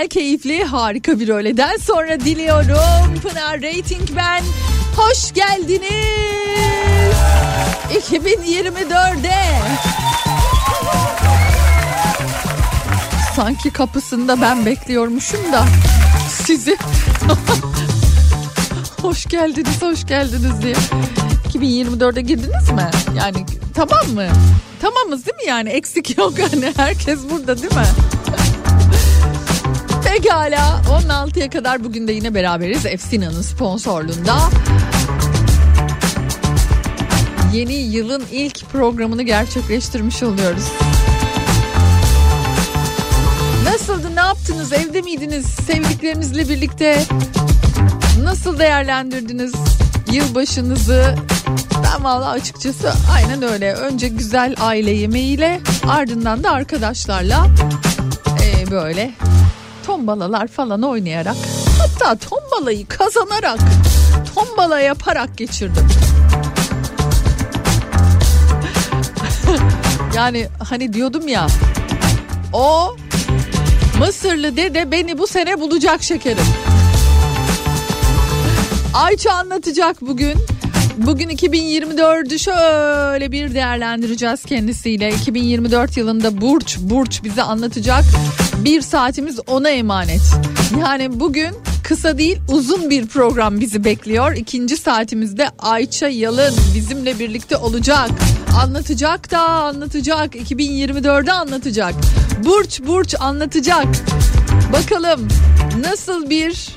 Güzel, keyifli, harika bir öğleden sonra diliyorum. Pınar Rating ben. Hoş geldiniz. 2024'e. Sanki kapısında ben bekliyormuşum da sizi. hoş geldiniz, hoş geldiniz diye. 2024'e girdiniz mi? Yani tamam mı? Tamamız değil mi yani? Eksik yok hani herkes burada değil mi? Pekala 16'ya kadar bugün de yine beraberiz Efsina'nın sponsorluğunda. Yeni yılın ilk programını gerçekleştirmiş oluyoruz. Nasıldı ne yaptınız evde miydiniz sevdiklerinizle birlikte nasıl değerlendirdiniz yılbaşınızı ben valla açıkçası aynen öyle önce güzel aile yemeğiyle ardından da arkadaşlarla e, böyle tombalalar falan oynayarak hatta tombalayı kazanarak tombala yaparak geçirdim. yani hani diyordum ya o Mısırlı dede beni bu sene bulacak şekerim. Ayça anlatacak bugün. Bugün 2024'ü şöyle bir değerlendireceğiz kendisiyle. 2024 yılında Burç Burç bize anlatacak. Bir saatimiz ona emanet. Yani bugün kısa değil uzun bir program bizi bekliyor. İkinci saatimizde Ayça Yalın bizimle birlikte olacak. Anlatacak da anlatacak. 2024'ü anlatacak. Burç Burç anlatacak. Bakalım nasıl bir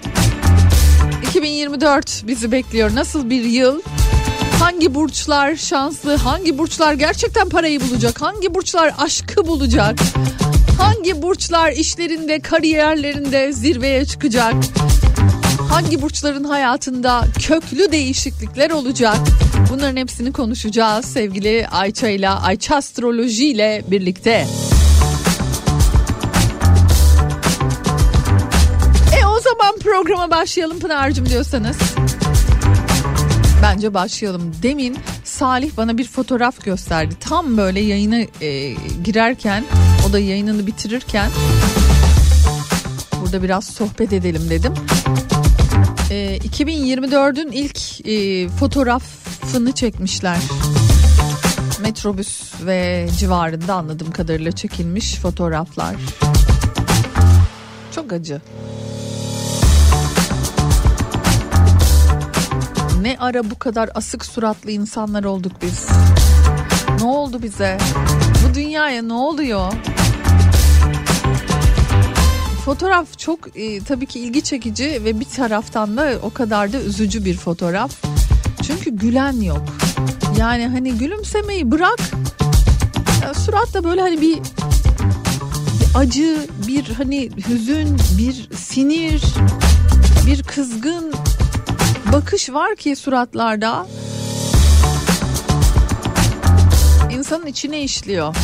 2024 bizi bekliyor. Nasıl bir yıl? Hangi burçlar şanslı? Hangi burçlar gerçekten parayı bulacak? Hangi burçlar aşkı bulacak? Hangi burçlar işlerinde, kariyerlerinde zirveye çıkacak? Hangi burçların hayatında köklü değişiklikler olacak? Bunların hepsini konuşacağız sevgili Ayça ile Ayça Astroloji ile birlikte. E o zaman programa başlayalım Pınar'cığım diyorsanız. Bence başlayalım. Demin Salih bana bir fotoğraf gösterdi. Tam böyle yayına e, girerken o da yayınını bitirirken burada biraz sohbet edelim dedim. E, 2024'ün ilk e, fotoğrafını çekmişler. Metrobüs ve civarında anladığım kadarıyla çekilmiş fotoğraflar. Çok acı. Ne ara bu kadar asık suratlı insanlar olduk biz? Ne oldu bize? Bu dünyaya ne oluyor? Fotoğraf çok e, tabii ki ilgi çekici ve bir taraftan da o kadar da üzücü bir fotoğraf. Çünkü gülen yok. Yani hani gülümsemeyi bırak. Ya, suratta böyle hani bir acı, bir hani hüzün, bir sinir, bir kızgın bakış var ki suratlarda insanın içine işliyor.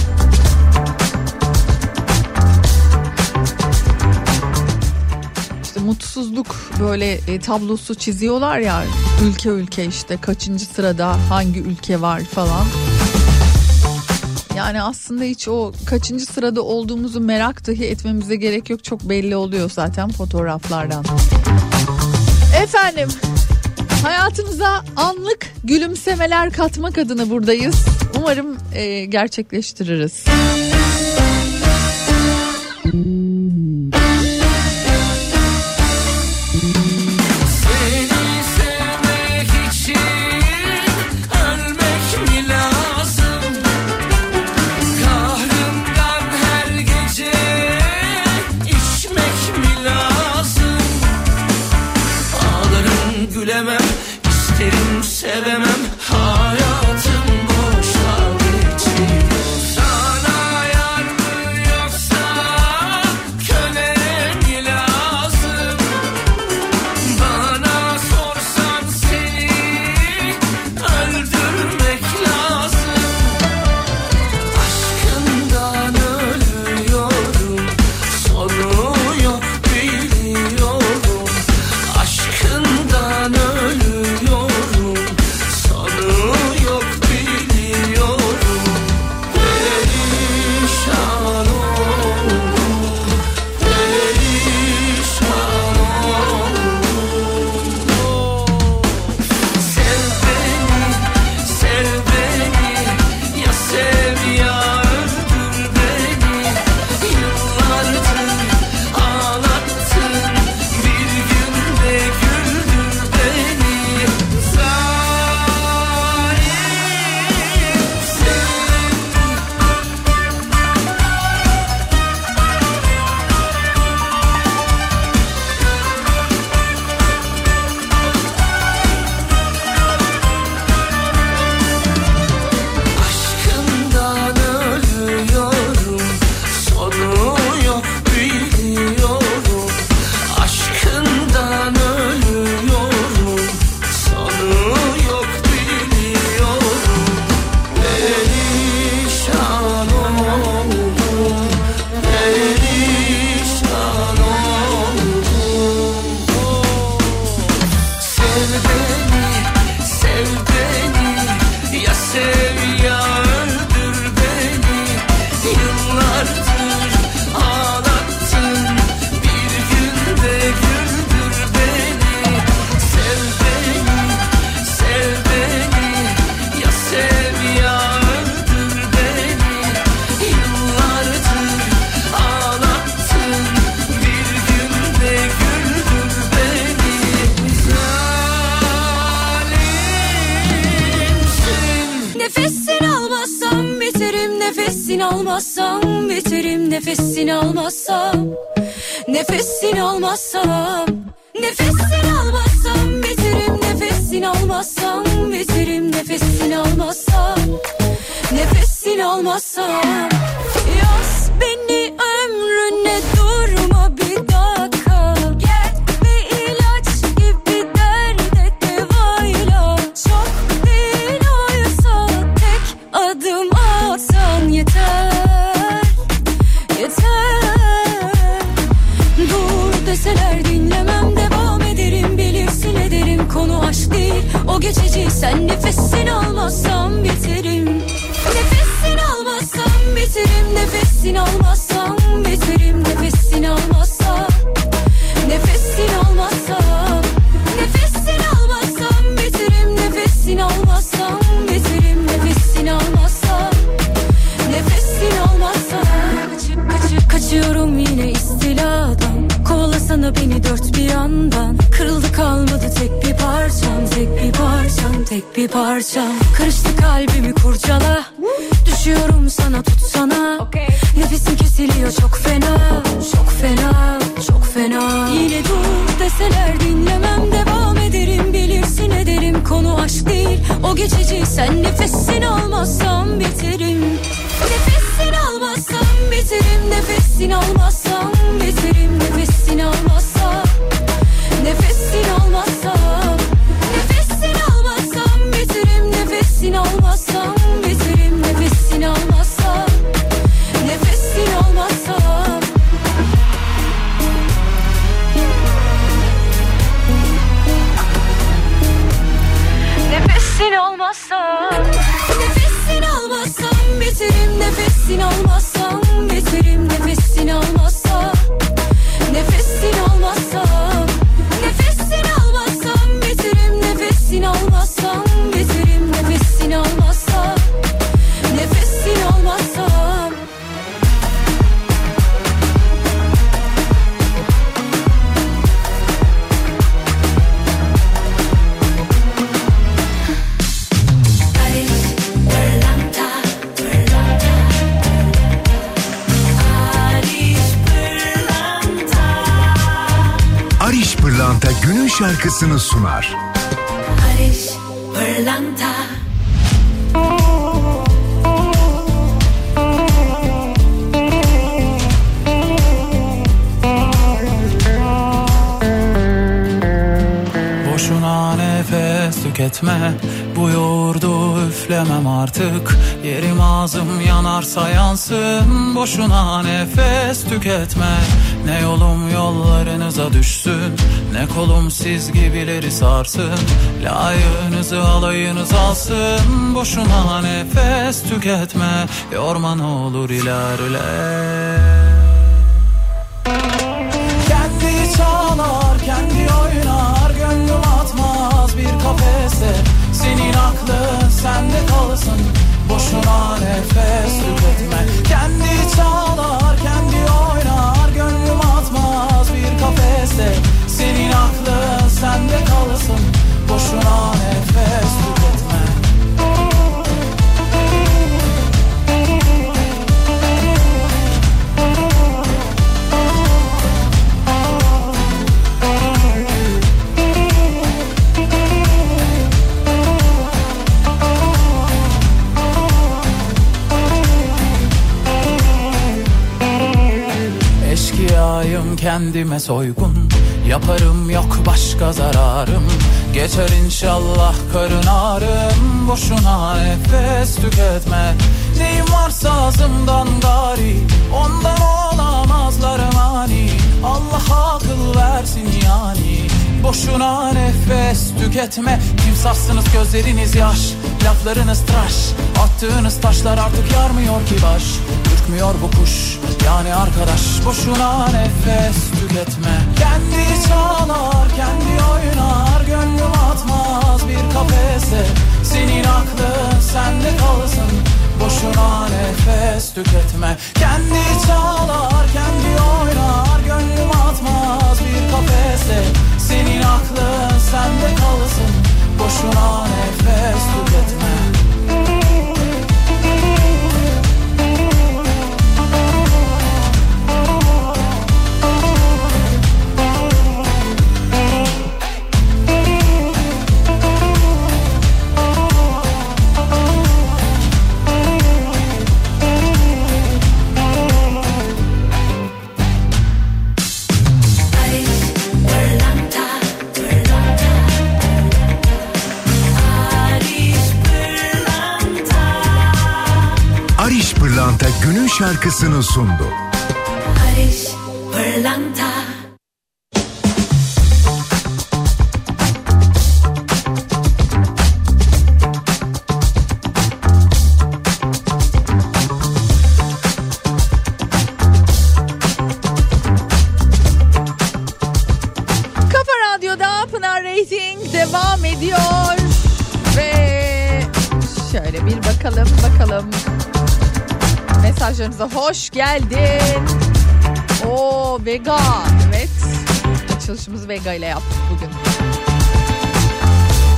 İşte mutsuzluk böyle e, tablosu çiziyorlar ya ülke ülke işte kaçıncı sırada hangi ülke var falan. Yani aslında hiç o kaçıncı sırada olduğumuzu merak dahi etmemize gerek yok. Çok belli oluyor zaten fotoğraflardan. Efendim hayatımıza anlık gülümsemeler katmak adına buradayız. Umarım e, gerçekleştiririz. Bir parçam Karıştı kalbimi kurcala. Düşüyorum sana tutsana. Nefesim kesiliyor çok fena. Çok fena çok fena. Yine dur deseler dinlemem devam ederim. Bilirsin ederim konu aşk değil. O geçici Sen nefesini almazsam biterim Nefesini almazsam biterim Nefesini almazsam şarkısını sunar. Barış Pırlanta. Boşuna nefes tüketme Bu yoğurdu üflemem artık. Yerim ağzım yanarsa yansın Boşuna nefes tüketme. Ne yolum yollarınıza düşsün Ne kolum siz gibileri sarsın Layığınızı alayınız alsın. Boşuna nefes tüketme Yorma ne olur ilerle. Kendi çalar, kendi oynar Gönlüm atmaz bir kafese. Senin aklın sende kalsın Boşuna nefes tüketme. Kendi çalar, kendime soygun. Yaparım yok başka zararım. Geçer inşallah karın ağrım. Boşuna nefes tüketme. Neyim varsa ağzımdan gari Ondan olamazlar mani. Allah akıl versin yani Boşuna nefes tüketme. Timsahsınız gözleriniz yaş Laflarınız tıraş. Attığınız taşlar artık yarmıyor ki baş. Ürkmüyor bu kuş yani arkadaş. Boşuna nefes tüketme. Kendi çalar kendi oynar. Gönlüm atmaz bir kafese. Senin aklın sende kalsın. Boşuna nefes tüketme. Kendi çalar kendi oynar. Gönlüm atmaz kafese Senin aklın sende kalsın. Boşuna nefes tüketme şarkısını sundu. Barış Pırlanta Mesajlarınıza hoş geldin. O Vega. Evet. Açılışımızı Vega ile yaptık bugün.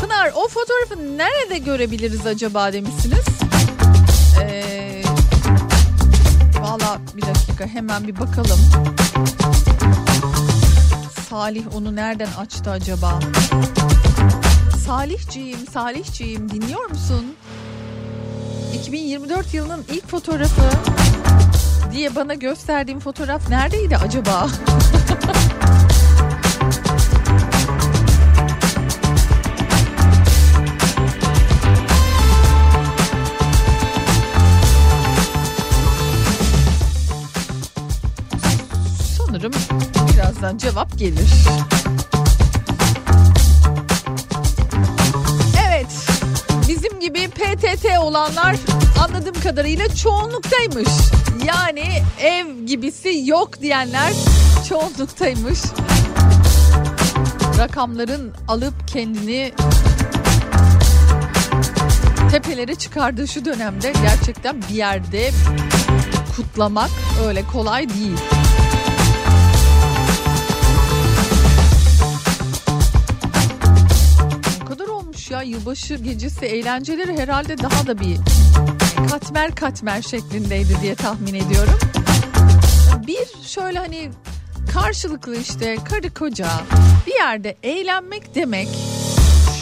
Pınar o fotoğrafı nerede görebiliriz acaba demişsiniz. Ee, Valla bir dakika hemen bir bakalım. Salih onu nereden açtı acaba? Salihciğim, Salihciğim dinliyor musun? 2024 yılının ilk fotoğrafı diye bana gösterdiğim fotoğraf neredeydi acaba? Sanırım birazdan cevap gelir. PTT olanlar anladığım kadarıyla çoğunluktaymış. Yani ev gibisi yok diyenler çoğunluktaymış. Rakamların alıp kendini tepelere çıkardığı şu dönemde gerçekten bir yerde kutlamak öyle kolay değil. Ya yılbaşı gecesi eğlenceleri herhalde daha da bir katmer katmer şeklindeydi diye tahmin ediyorum. Bir şöyle hani karşılıklı işte karı koca bir yerde eğlenmek demek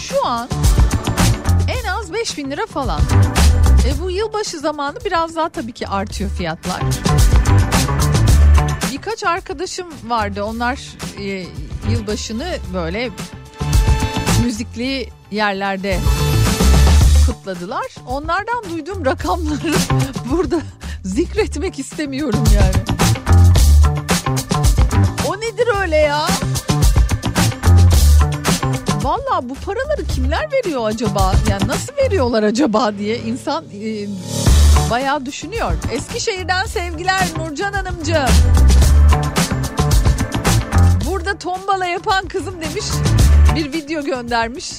şu an en az 5000 lira falan. E bu yılbaşı zamanı biraz daha tabii ki artıyor fiyatlar. Birkaç arkadaşım vardı onlar e, yılbaşını böyle müzikli yerlerde kutladılar. Onlardan duyduğum rakamları burada zikretmek istemiyorum yani. O nedir öyle ya? Valla bu paraları kimler veriyor acaba? Yani nasıl veriyorlar acaba diye insan e, bayağı düşünüyor. Eskişehir'den sevgiler Nurcan Hanımcığım. Burada tombala yapan kızım demiş. Bir video göndermiş.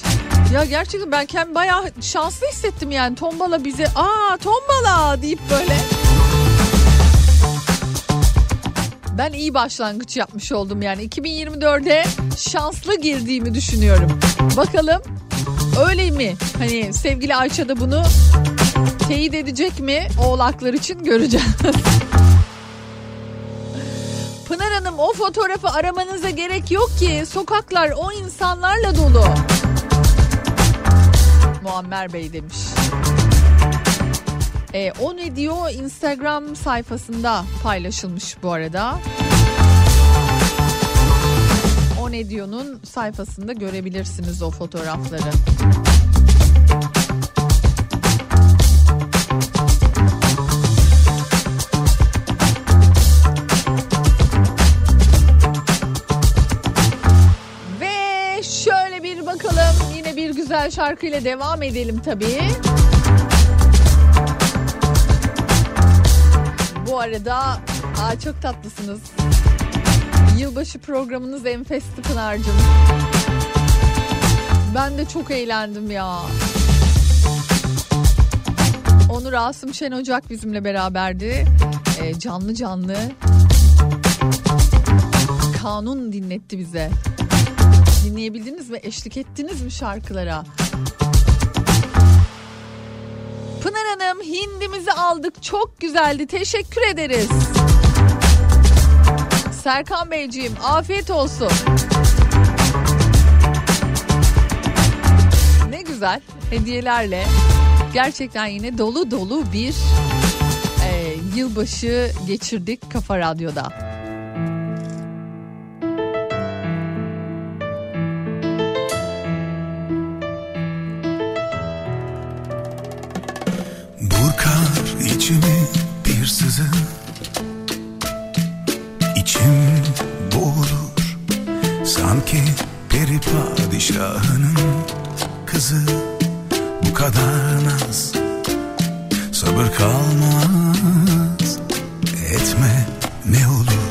Ya gerçekten ben kendimi bayağı şanslı hissettim yani. Tombala bize aa tombala deyip böyle. Ben iyi başlangıç yapmış oldum yani. 2024'e şanslı girdiğimi düşünüyorum. Bakalım öyle mi? Hani sevgili Ayça da bunu teyit edecek mi? Oğlaklar için göreceğiz. O fotoğrafı aramanıza gerek yok ki. Sokaklar o insanlarla dolu. Muammer Bey demiş. E, o ne diyor Instagram sayfasında paylaşılmış bu arada. O ne diyor'nun sayfasında görebilirsiniz o fotoğrafları. Güzel şarkıyla devam edelim tabii. Bu arada aa, çok tatlısınız. Yılbaşı programınız enfesti Pınar'cığım. Ben de çok eğlendim ya. Onur Asım Şen Ocak bizimle beraberdi. Ee, canlı canlı kanun dinletti bize. Dinleyebildiniz mi? Eşlik ettiniz mi şarkılara? Pınar Hanım hindimizi aldık. Çok güzeldi. Teşekkür ederiz. Serkan Beyciğim afiyet olsun. Ne güzel hediyelerle gerçekten yine dolu dolu bir e, yılbaşı geçirdik Kafa Radyo'da. içimi bir sızı. İçim boğulur Sanki peri padişahının kızı. Bu kadar naz Sabır kalmaz. Etme ne olur.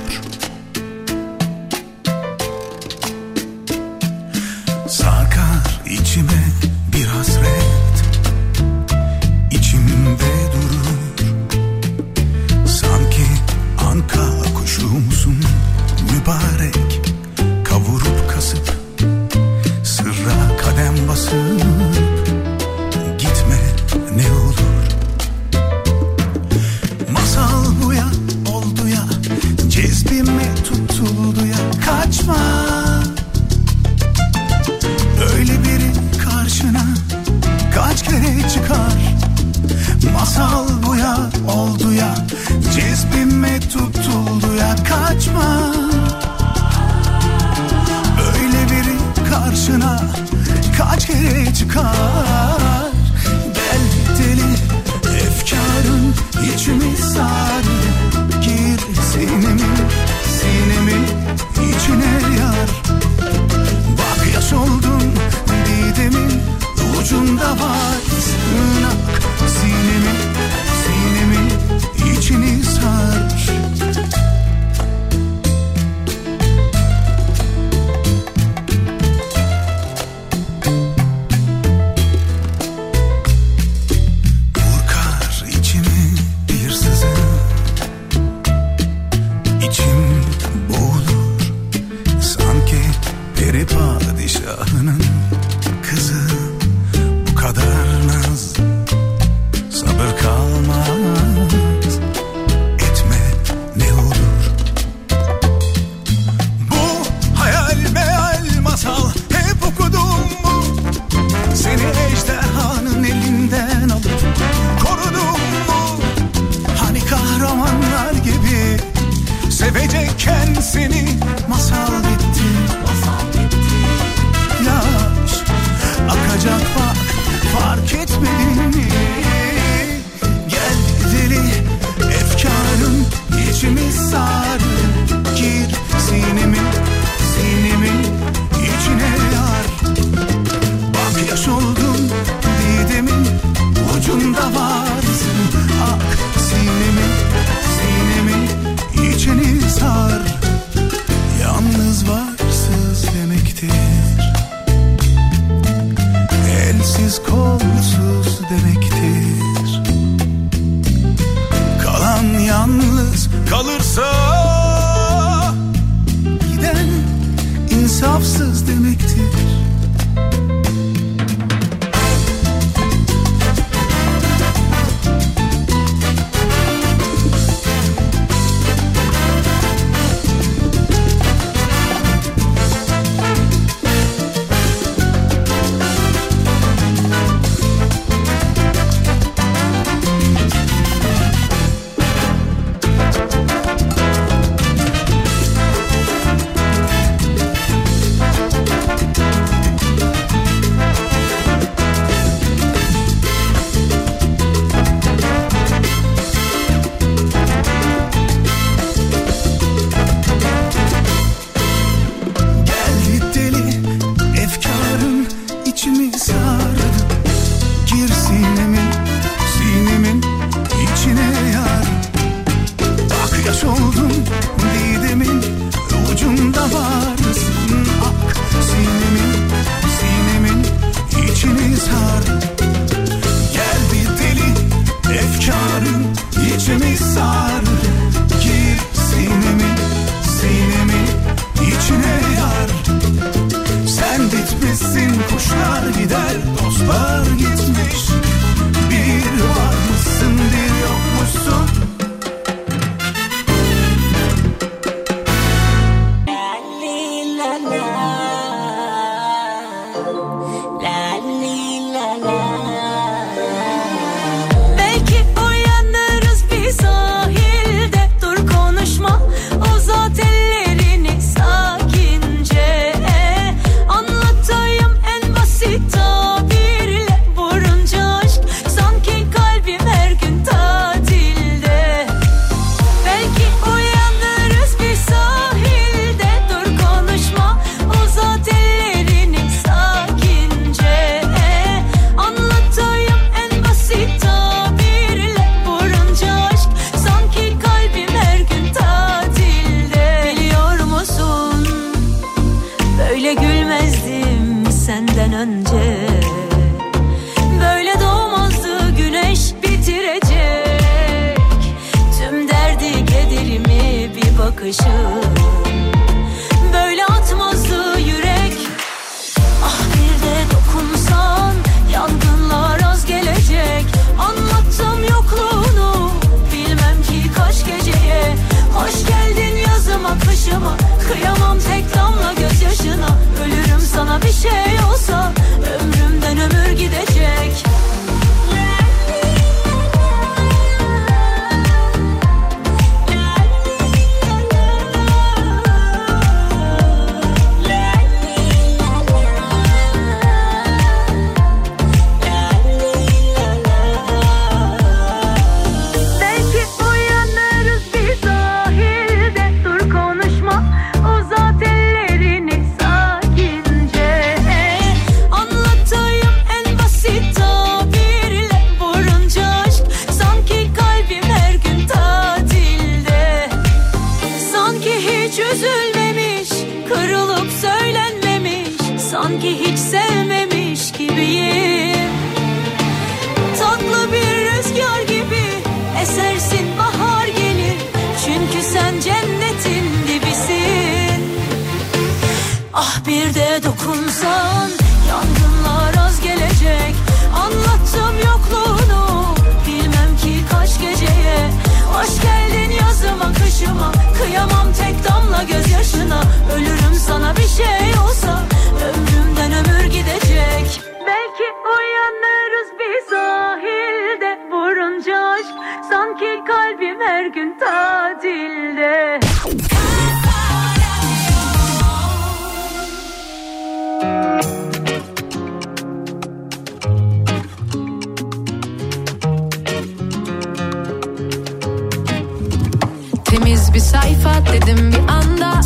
Ah bir de dokunsan Yangınlar az gelecek. Anlattım yokluğunu Bilmem ki kaç geceye. Hoş geldin yazıma kışıma Kıyamam tek damla gözyaşına. Ölürüm sana bir şey olsa Ömrümden ömür gidecek. Belki uyanırız bir sahilde Vurunca aşk. Sanki kalbim her gün tar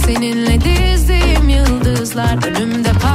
Seninle dizdiğim yıldızlar önümde parlıyor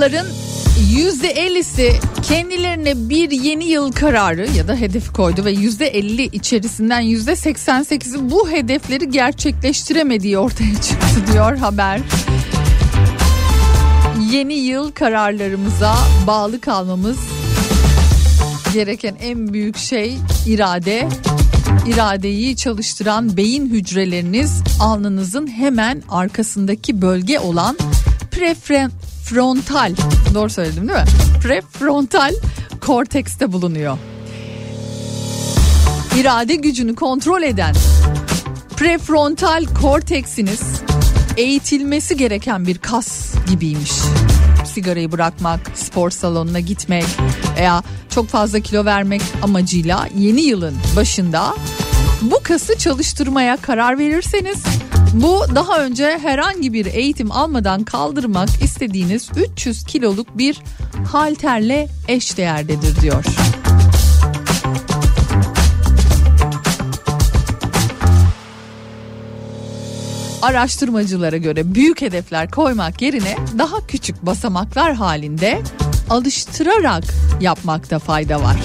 Amerikalıların %50'si kendilerine bir yeni yıl kararı ya da hedef koydu ve %50 içerisinden %88'i bu hedefleri gerçekleştiremediği ortaya çıktı diyor haber. Yeni yıl kararlarımıza bağlı kalmamız gereken en büyük şey irade. İradeyi çalıştıran beyin hücreleriniz alnınızın hemen arkasındaki bölge olan prefren prefrontal doğru söyledim değil mi? Prefrontal kortekste bulunuyor. İrade gücünü kontrol eden prefrontal korteksiniz eğitilmesi gereken bir kas gibiymiş. Sigarayı bırakmak, spor salonuna gitmek veya çok fazla kilo vermek amacıyla yeni yılın başında bu kası çalıştırmaya karar verirseniz bu daha önce herhangi bir eğitim almadan kaldırmak istediğiniz 300 kiloluk bir halterle eşdeğerdedir diyor. Araştırmacılara göre büyük hedefler koymak yerine daha küçük basamaklar halinde alıştırarak yapmakta fayda var.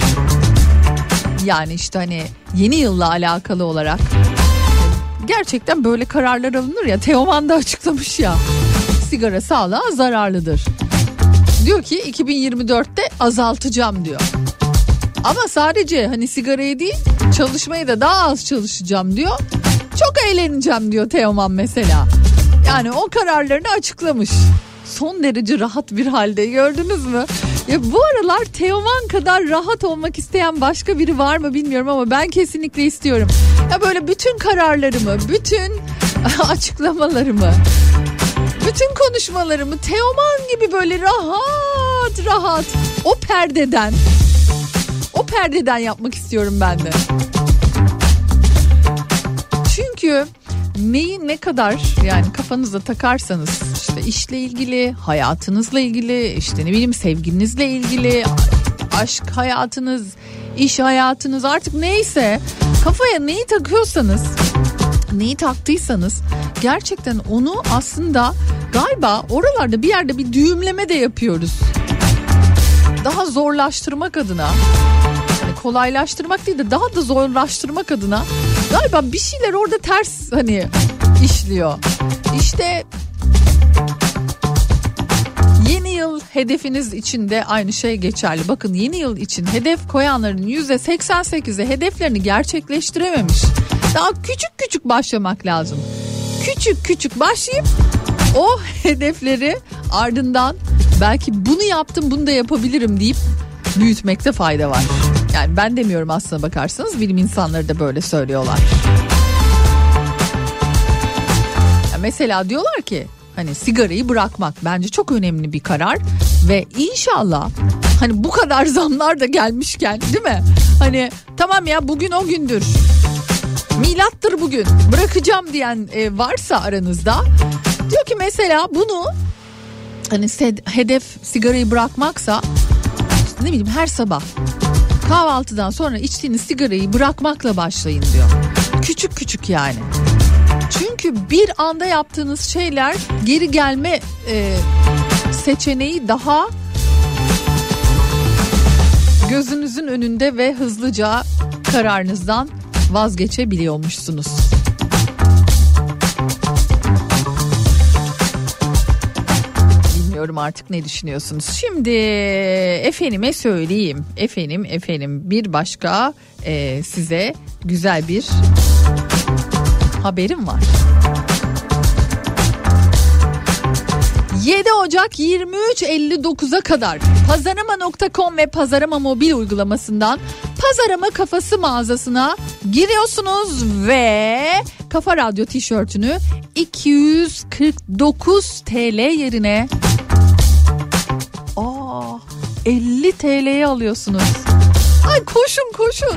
Yani işte hani yeni yılla alakalı olarak gerçekten böyle kararlar alınır ya Teoman da açıklamış ya sigara sağlığa zararlıdır. Diyor ki 2024'te azaltacağım diyor. Ama sadece hani sigarayı değil çalışmayı da daha az çalışacağım diyor. Çok eğleneceğim diyor Teoman mesela. Yani o kararlarını açıklamış. Son derece rahat bir halde gördünüz mü? Ya bu aralar Teoman kadar rahat olmak isteyen başka biri var mı bilmiyorum ama ben kesinlikle istiyorum. Ya böyle bütün kararlarımı, bütün açıklamalarımı, bütün konuşmalarımı Teoman gibi böyle rahat rahat o perdeden o perdeden yapmak istiyorum ben de. Çünkü neyi ne kadar yani kafanıza takarsanız işte işle ilgili, hayatınızla ilgili, işte ne bileyim sevgilinizle ilgili, aşk hayatınız, iş hayatınız artık neyse kafaya neyi takıyorsanız, neyi taktıysanız gerçekten onu aslında galiba oralarda bir yerde bir düğümleme de yapıyoruz. Daha zorlaştırmak adına kolaylaştırmak değil de daha da zorlaştırmak adına galiba bir şeyler orada ters hani işliyor. İşte yeni yıl hedefiniz için de aynı şey geçerli. Bakın yeni yıl için hedef koyanların %88'i hedeflerini gerçekleştirememiş. Daha küçük küçük başlamak lazım. Küçük küçük başlayıp o hedefleri ardından belki bunu yaptım bunu da yapabilirim deyip büyütmekte fayda var. Yani ben demiyorum aslına bakarsanız bilim insanları da böyle söylüyorlar. Ya mesela diyorlar ki hani sigarayı bırakmak bence çok önemli bir karar ve inşallah hani bu kadar zamlar da gelmişken değil mi? Hani tamam ya bugün o gündür. Milattır bugün. Bırakacağım diyen e, varsa aranızda diyor ki mesela bunu hani hedef sigarayı bırakmaksa ne bileyim her sabah kahvaltıdan sonra içtiğiniz sigarayı bırakmakla başlayın diyor. Küçük küçük yani. Çünkü bir anda yaptığınız şeyler geri gelme e, seçeneği daha gözünüzün önünde ve hızlıca kararınızdan vazgeçebiliyormuşsunuz. Bilmiyorum artık ne düşünüyorsunuz. Şimdi efendime söyleyeyim. Efendim efendim bir başka e, size güzel bir haberim var. 7 Ocak 23.59'a kadar pazarama.com ve pazarama mobil uygulamasından pazarama kafası mağazasına giriyorsunuz ve Kafa Radyo tişörtünü 249 TL yerine Aa, 50 TL'ye alıyorsunuz. Ay koşun koşun.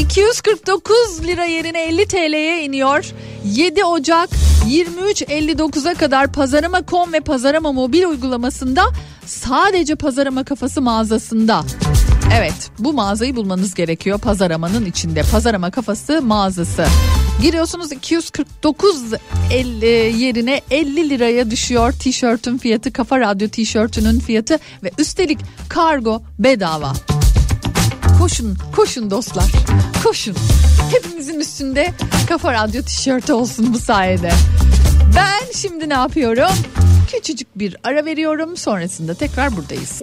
249 lira yerine 50 TL'ye iniyor. 7 Ocak 23.59'a kadar Pazarama.com ve Pazarama mobil uygulamasında sadece Pazarama kafası mağazasında. Evet bu mağazayı bulmanız gerekiyor Pazarama'nın içinde. Pazarama kafası mağazası. Giriyorsunuz 249 50 yerine 50 liraya düşüyor tişörtün fiyatı. Kafa Radyo tişörtünün fiyatı ve üstelik kargo bedava. Koşun, koşun dostlar. Koşun. Hepimizin üstünde Kafa Radyo tişörtü olsun bu sayede. Ben şimdi ne yapıyorum? Küçücük bir ara veriyorum. Sonrasında tekrar buradayız.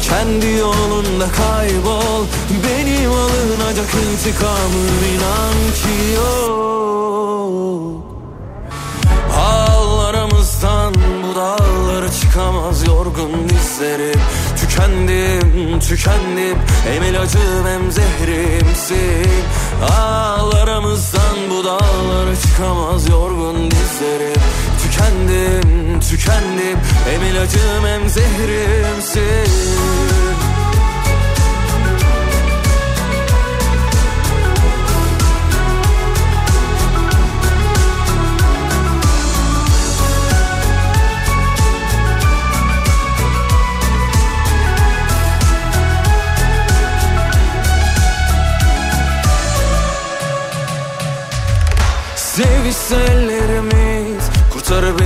Kendi yolunda kaybol Benim alınacak intikamım inan ki yok. Ağlarımızdan bu dağlara çıkamaz yorgun dizlerim. Tükendim, tükendim Hem ilacım hem zehrimsin. Ağlarımızdan bu dağlara çıkamaz yorgun dizlerim Tükendim, tükendim. Hem ilacım hem zehrimsin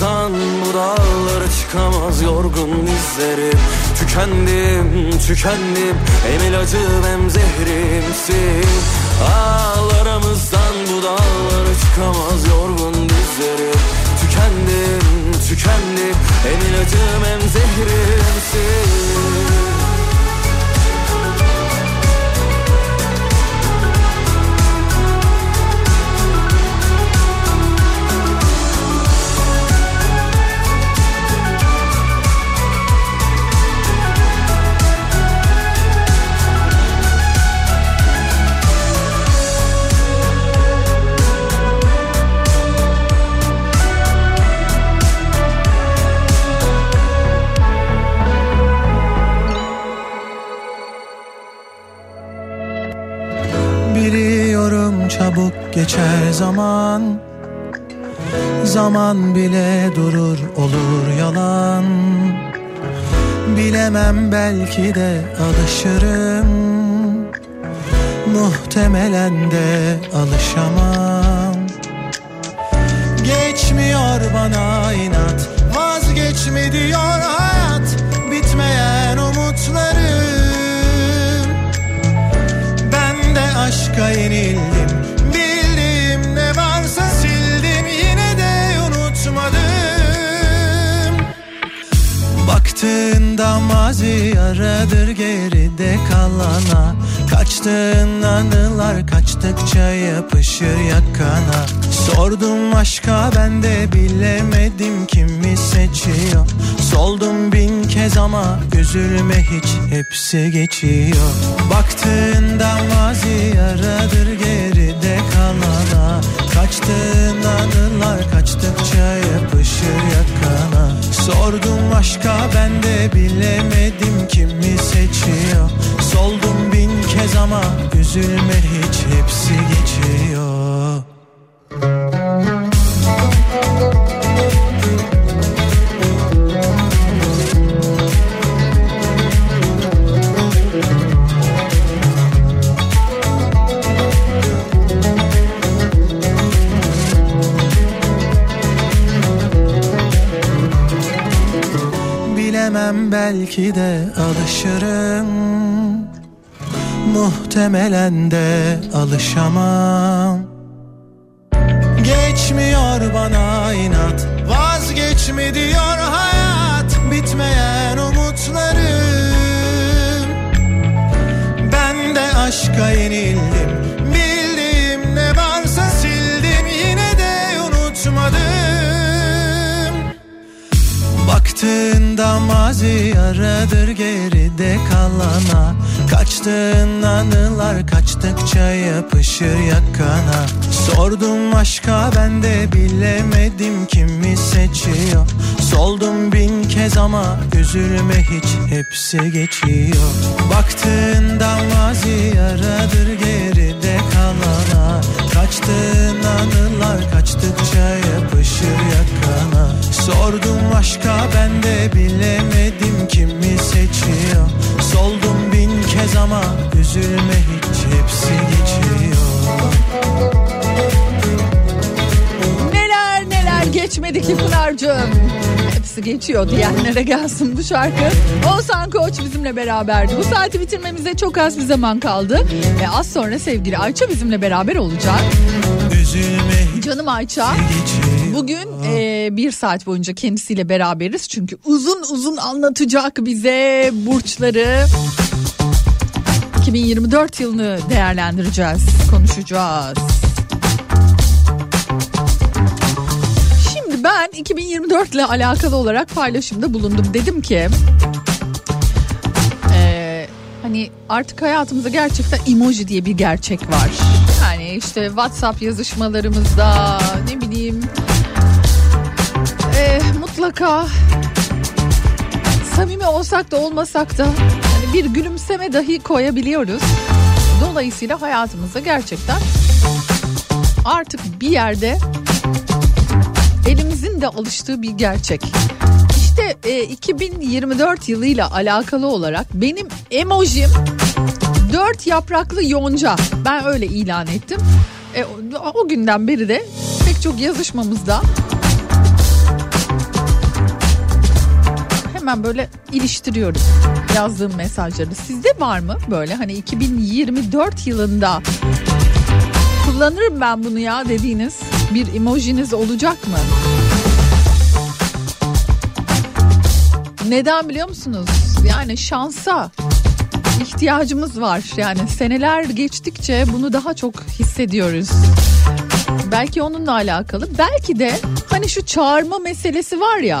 Ağlarımızdan bu dağlara çıkamaz yorgun dizlerim Tükendim, tükendim Hem ilacım hem zehrimsin. Ağlarımızdan bu dağlara çıkamaz yorgun dizlerim Tükendim, tükendim Hem ilacım hem zehrimsin geçer zaman Zaman bile durur olur yalan. Bilemem belki de alışırım Muhtemelen de alışamam. Geçmiyor bana inat Vazgeçme diyor hayat Bitmeyen umutlarım ben de aşka yenildim Baktığında mazi aradır geride kalana. Kaçtığın anılar kaçtıkça yapışır yakana. Sordum aşka ben de bilemedim kimi seçiyor. Soldum bin kez ama üzülme hiç hepsi geçiyor. Baktığında mazi aradır geride kalana Kaçtığın anılar kaçtıkça yapışır yakana. Sordum aşka ben de bilemedim kimi seçiyor. Soldum bin kez ama üzülme hiç hepsi geçiyor belki de alışırım. Muhtemelen de alışamam. Geçmiyor bana inat Vazgeçme diyor hayat. Bitmeyen umutlarım. Ben de aşka yenildim Baktığında mazi aradır geride kalana. Kaçtığın anılar kaçtıkça yapışır yakana. Sordum aşka ben de bilemedim kimi seçiyor. Soldum bin kez ama üzülme hiç hepsi geçiyor. Baktığında mazi yaradır geride kalana Kaçtığın anılar kaçtıkça yapışır yakana. Sordum aşka ben de bilemedim kimi seçiyor. Soldum bin kez ama üzülme hiç hepsi geçiyor geçmedi ki Pınar'cığım. Hepsi geçiyor diyenlere gelsin bu şarkı. Oğuzhan Koç bizimle beraberdi. Bu saati bitirmemize çok az bir zaman kaldı. Ve az sonra sevgili Ayça bizimle beraber olacak. Canım Ayça. Bugün e, bir saat boyunca kendisiyle beraberiz. Çünkü uzun uzun anlatacak bize burçları. 2024 yılını değerlendireceğiz, konuşacağız. Ben 2024 ile alakalı olarak paylaşımda bulundum. Dedim ki e, hani artık hayatımızda gerçekten emoji diye bir gerçek var. Yani işte WhatsApp yazışmalarımızda ne bileyim e, mutlaka samimi olsak da olmasak da hani bir gülümseme dahi koyabiliyoruz. Dolayısıyla hayatımızda gerçekten artık bir yerde elimizin de alıştığı bir gerçek. İşte e, 2024 yılıyla alakalı olarak benim emojim dört yapraklı yonca. Ben öyle ilan ettim. E, o, o günden beri de pek çok yazışmamızda hemen böyle iliştiriyorum yazdığım mesajları. Sizde var mı böyle hani 2024 yılında kullanırım ben bunu ya dediğiniz bir emojiniz olacak mı? Neden biliyor musunuz? Yani şansa ihtiyacımız var. Yani seneler geçtikçe bunu daha çok hissediyoruz. Belki onunla alakalı. Belki de hani şu çağırma meselesi var ya.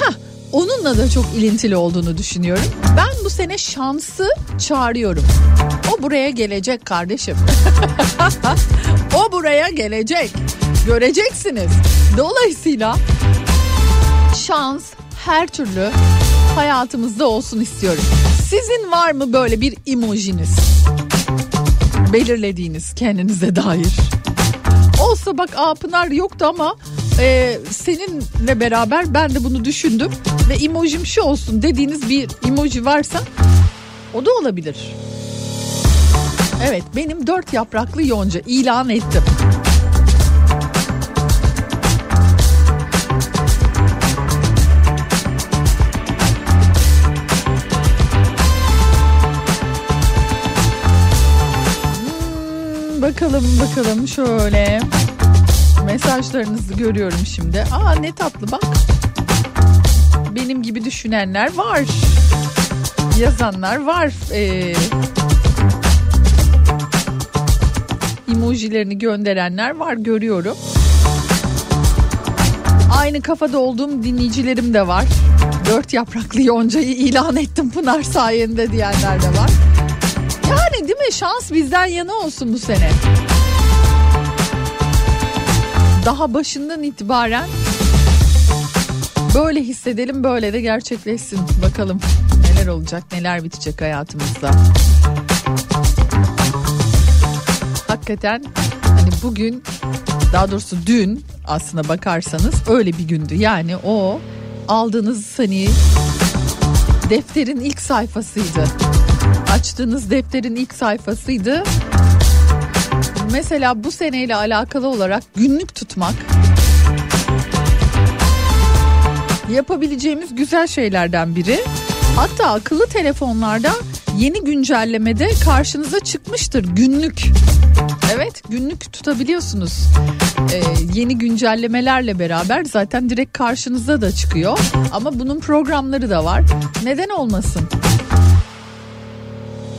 Ha onunla da çok ilintili olduğunu düşünüyorum. Ben bu sene şansı çağırıyorum. O buraya gelecek kardeşim. o buraya gelecek. Göreceksiniz. Dolayısıyla şans her türlü hayatımızda olsun istiyorum. Sizin var mı böyle bir emojiniz? Belirlediğiniz kendinize dair. Olsa bak Aa, yoktu ama e, seninle beraber ben de bunu düşündüm. Ve emojim şu olsun dediğiniz bir emoji varsa o da olabilir. Evet benim dört yapraklı yonca ilan ettim. Hmm, bakalım bakalım şöyle mesajlarınızı görüyorum şimdi. Aa ne tatlı bak. Benim gibi düşünenler var. Yazanlar var. Ee, emojilerini gönderenler var görüyorum. Aynı kafada olduğum dinleyicilerim de var. Dört yapraklı yoncayı ilan ettim Pınar sayende diyenler de var. Yani değil mi şans bizden yana olsun bu sene. Daha başından itibaren böyle hissedelim böyle de gerçekleşsin. Bakalım neler olacak neler bitecek hayatımızda. Hakikaten hani bugün daha doğrusu dün aslına bakarsanız öyle bir gündü. Yani o aldığınız hani defterin ilk sayfasıydı. Açtığınız defterin ilk sayfasıydı. Mesela bu seneyle alakalı olarak günlük tutmak yapabileceğimiz güzel şeylerden biri. Hatta akıllı telefonlarda yeni güncellemede karşınıza çıkmıştır günlük. Evet günlük tutabiliyorsunuz. Ee, yeni güncellemelerle beraber zaten direkt karşınıza da çıkıyor. Ama bunun programları da var. Neden olmasın?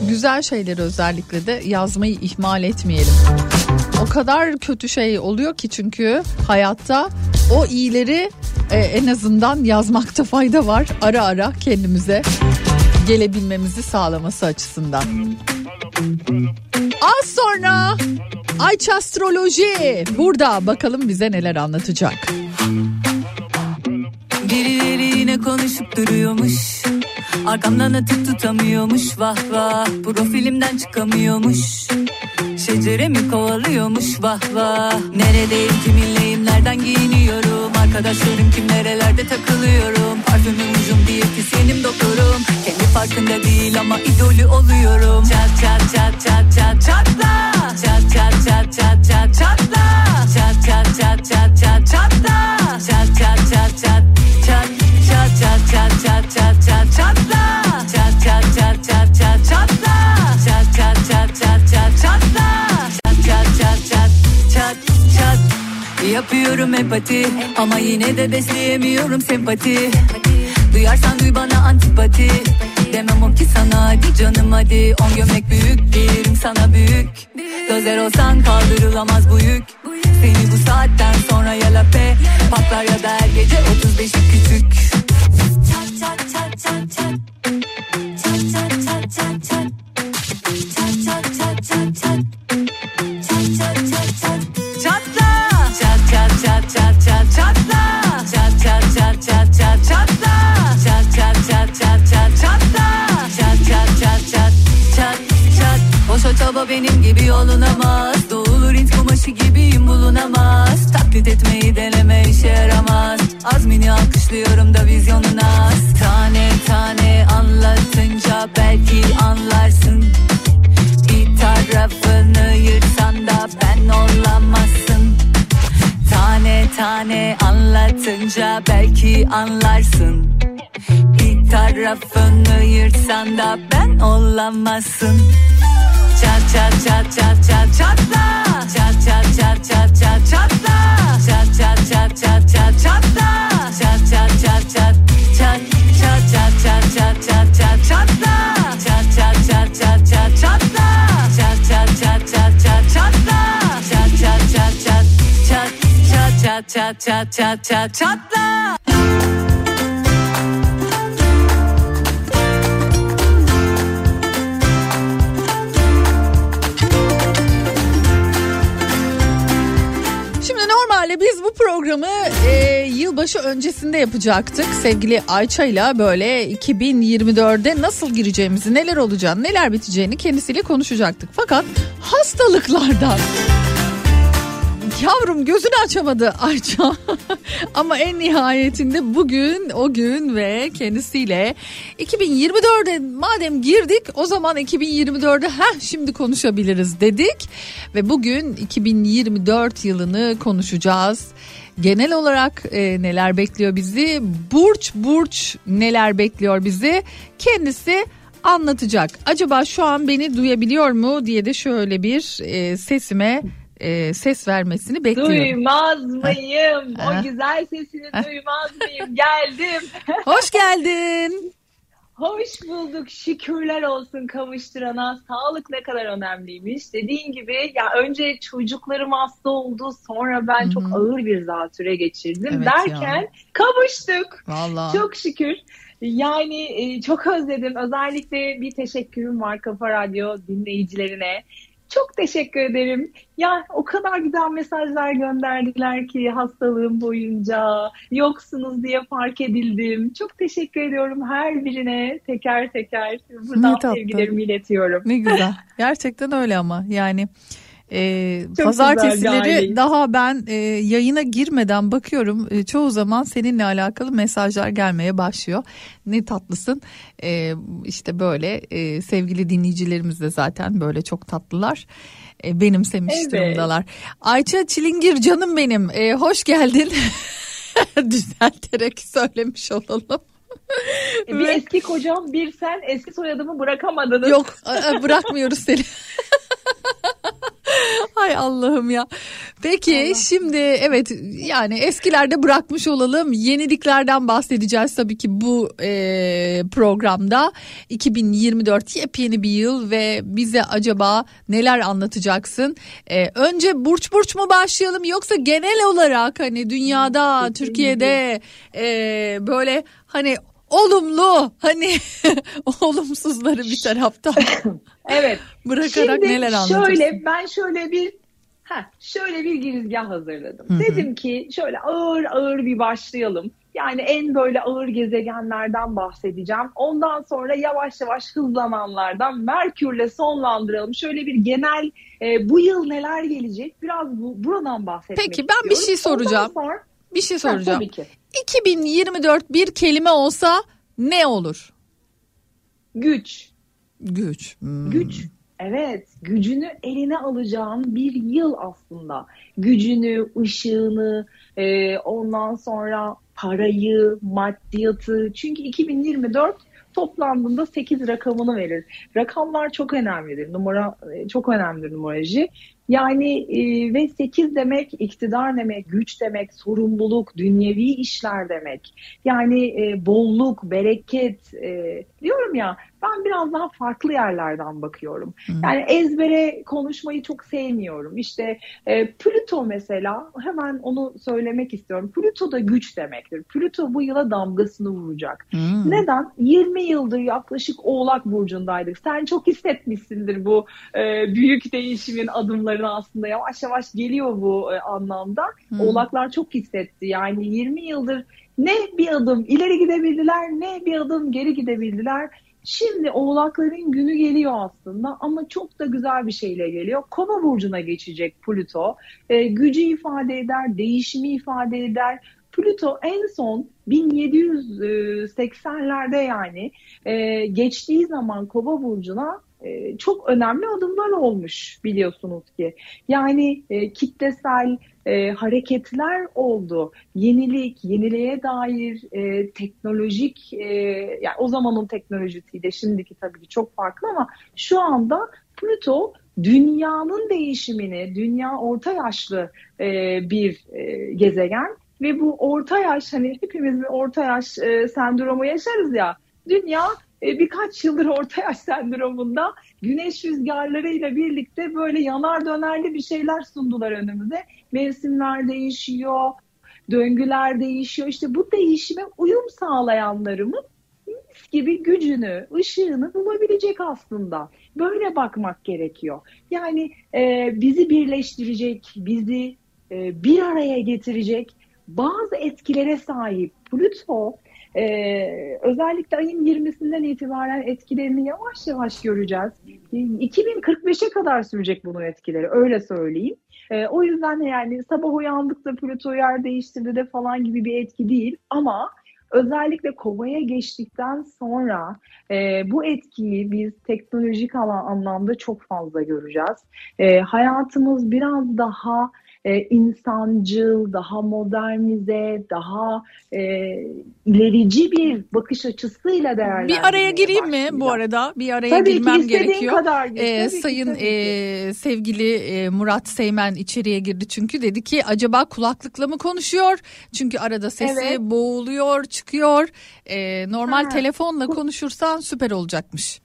Güzel şeyleri özellikle de yazmayı ihmal etmeyelim. O kadar kötü şey oluyor ki çünkü hayatta o iyileri e, en azından yazmakta fayda var. Ara ara kendimize gelebilmemizi sağlaması açısından. Az sonra Ayça Astroloji burada bakalım bize neler anlatacak. Birileri yine konuşup duruyormuş Arkamdan atıp tutamıyormuş vah vah. Profilimden çıkamıyormuş. Şecere mi kovalıyormuş vah vah. Neredeyim kiminleyim nereden giyiniyorum? Arkadaşlarım kim nerelerde takılıyorum? Parfümüm ucum diyetisyenim doktorum. Kendi farkında değil ama idolü oluyorum. Çat çat çat çat çat çatla Çat çat çat çat çat Yapıyorum empati ama yine de besleyemiyorum sempati. Duyarsan duy bana antipati Demem o ki sana hadi canım hadi. On gömlek büyük değilim sana büyük. Gözler olsan kaldırılamaz bu yük. Seni bu saatten sonra ya lape Patlar ya da her gece 35'i küçük Benim gibi olunamaz. Doğulur int kumaşı gibiyim bulunamaz. Taklit etmeyi deneme işe yaramaz. Azmini alkışlıyorum da vizyonun az Tane tane anlatınca belki anlarsın. Bir tarafını yırtsan da ben olamazsın. Tane tane anlatınca belki anlarsın. Bir tarafını yırtsan da ben olamazsın Çat çat çat çat çat çatla Çat çat çat çat çat çatla Çat çat çat çat çat çatla Çat çat çat çat çat çat çat çat çat çat çat çatla Çat çat çat çat çat çatla Çat çat çat çat çat çatla Çat çat çat çat çat çat çat çat çat çat çat çatla programı e, yılbaşı öncesinde yapacaktık. Sevgili Ayça ile böyle 2024'de nasıl gireceğimizi, neler olacağını, neler biteceğini kendisiyle konuşacaktık. Fakat hastalıklardan Yavrum gözünü açamadı Ayça. Ama en nihayetinde bugün o gün ve kendisiyle 2024'e madem girdik o zaman 2024'e heh şimdi konuşabiliriz dedik. Ve bugün 2024 yılını konuşacağız. Genel olarak e, neler bekliyor bizi? Burç burç neler bekliyor bizi? Kendisi anlatacak. Acaba şu an beni duyabiliyor mu diye de şöyle bir e, sesime e, ses vermesini bekliyorum. Duymaz mıyım? Ha. O güzel sesini Ha. duymaz mıyım? Geldim. Hoş geldin. Hoş bulduk. Şükürler olsun kavuşturana. Sağlık ne kadar önemliymiş. Dediğin gibi ya önce çocuklarım hasta oldu. Sonra ben çok ağır bir zatüre geçirdim. Evet Derken ya. kavuştuk. Vallahi. Çok şükür. Yani e, çok özledim. Özellikle bir teşekkürüm var Kafa Radyo dinleyicilerine. Çok teşekkür ederim. Ya o kadar güzel mesajlar gönderdiler ki hastalığım boyunca yoksunuz diye fark edildim. Çok teşekkür ediyorum her birine teker teker. Buradan sevgilerimi iletiyorum. Ne güzel. Gerçekten öyle ama yani e, Çok bir pazartesileri daha ben e, yayına girmeden bakıyorum e, çoğu zaman seninle alakalı mesajlar gelmeye başlıyor. Ne tatlısın E, işte böyle e, sevgili dinleyicilerimiz de zaten böyle çok tatlılar. E, benimsemiş Evet. durumdalar. Ayça Çilingir canım benim E, hoş geldin. Düzelterek söylemiş olalım. Bir Ve- eski kocam bir sen eski soyadımı bırakamadınız. Yok bırakmıyoruz seni. Hay Allah'ım ya. Peki şimdi evet yani eskilerde bırakmış olalım. Yeniliklerden bahsedeceğiz tabii ki bu e, programda. 2024 yepyeni bir yıl ve bize acaba neler anlatacaksın? E, önce burç burç mu başlayalım yoksa genel olarak hani dünyada, Türkiye'de e, böyle hani olumlu hani olumsuzları bir tarafta Evet. bırakarak Şimdi neler anlatırsın? Şöyle ben şöyle bir heh, şöyle bir girizgah hazırladım. Hı hı. Dedim ki şöyle ağır ağır bir başlayalım. Yani en böyle ağır gezegenlerden bahsedeceğim. Ondan sonra yavaş yavaş hızlananlardan Merkür'le sonlandıralım. Şöyle bir genel e, bu yıl neler gelecek biraz bu, buradan bahsetmek Peki, ben bir şey istiyorum. soracağım. Ondan sonra, Bir şey Ha, soracağım. tabii ki. 2024 bir kelime olsa ne olur? Güç. Güç. Hmm. Güç. Evet, gücünü eline alacağın bir yıl aslında. Gücünü, ışığını, e, ondan sonra parayı, maddiyatı. Çünkü 2024 toplandığında 8 rakamını verir. Rakamlar çok önemlidir. Numara e, çok önemlidir numaroloji. Yani e, ve 8 demek iktidar demek, güç demek, sorumluluk, dünyevi işler demek. Yani e, bolluk, bereket e, diyorum ya ben biraz daha farklı yerlerden bakıyorum. Yani ezbere konuşmayı çok sevmiyorum. İşte e, Plüto mesela hemen onu söylemek istiyorum. Plüto da güç demektir. Plüto bu yıla damgasını vuracak. Hmm. Neden? 20 yıldır yaklaşık Oğlak Burcu'ndaydık. Sen çok hissetmişsindir bu e, büyük değişimin adımlarını aslında yavaş yavaş geliyor bu e, anlamda. Hmm. Oğlaklar çok hissetti. Yani 20 yıldır ne bir adım ileri gidebildiler ne bir adım geri gidebildiler. Şimdi oğlakların günü geliyor aslında ama çok da güzel bir şeyle geliyor. Kova burcuna geçecek Plüto. E, gücü ifade eder, değişimi ifade eder. Plüto en son 1780'lerde yani e, geçtiği zaman Kova burcuna e, çok önemli adımlar olmuş biliyorsunuz ki. Yani e, kitlesel e, hareketler oldu. Yenilik, yeniliğe dair e, teknolojik, e, yani o zamanın teknolojisiyle şimdiki tabii ki çok farklı ama şu anda Plüto dünyanın değişimini, dünya orta yaşlı e, bir e, gezegen ve bu orta yaş hani hepimiz bir orta yaş e, sendromu yaşarız ya. Dünya e, birkaç yıldır orta yaş sendromunda güneş rüzgarlarıyla birlikte böyle yanar dönerli bir şeyler sundular önümüze. Mevsimler değişiyor, döngüler değişiyor. İşte bu değişime uyum sağlayanlarımız mis gibi gücünü, ışığını bulabilecek aslında. Böyle bakmak gerekiyor. Yani e, bizi birleştirecek, bizi e, bir araya getirecek bazı etkilere sahip Plüto ee, özellikle ayın 20'sinden itibaren etkilerini yavaş yavaş göreceğiz. Ee, 2045'e kadar sürecek bunun etkileri öyle söyleyeyim. Ee, o yüzden de yani sabah uyandık da Plüto yer değiştirdi de falan gibi bir etki değil ama özellikle kovaya geçtikten sonra e, bu etkiyi biz teknolojik alan anlamda çok fazla göreceğiz. E, hayatımız biraz daha e, insancıl, daha modernize, daha e, ilerici bir bakış açısıyla değerlendirmeye Bir araya gireyim mi bu arada? Bir araya Tabii ki, girmem istediğin gerekiyor. kadar gir. Ee, Tabii ki, sayın ki. e, sevgili e, Murat Seymen içeriye girdi çünkü dedi ki acaba kulaklıkla mı konuşuyor? Çünkü arada sesi Evet. boğuluyor, çıkıyor. E, normal Ha. telefonla konuşursan süper olacakmış.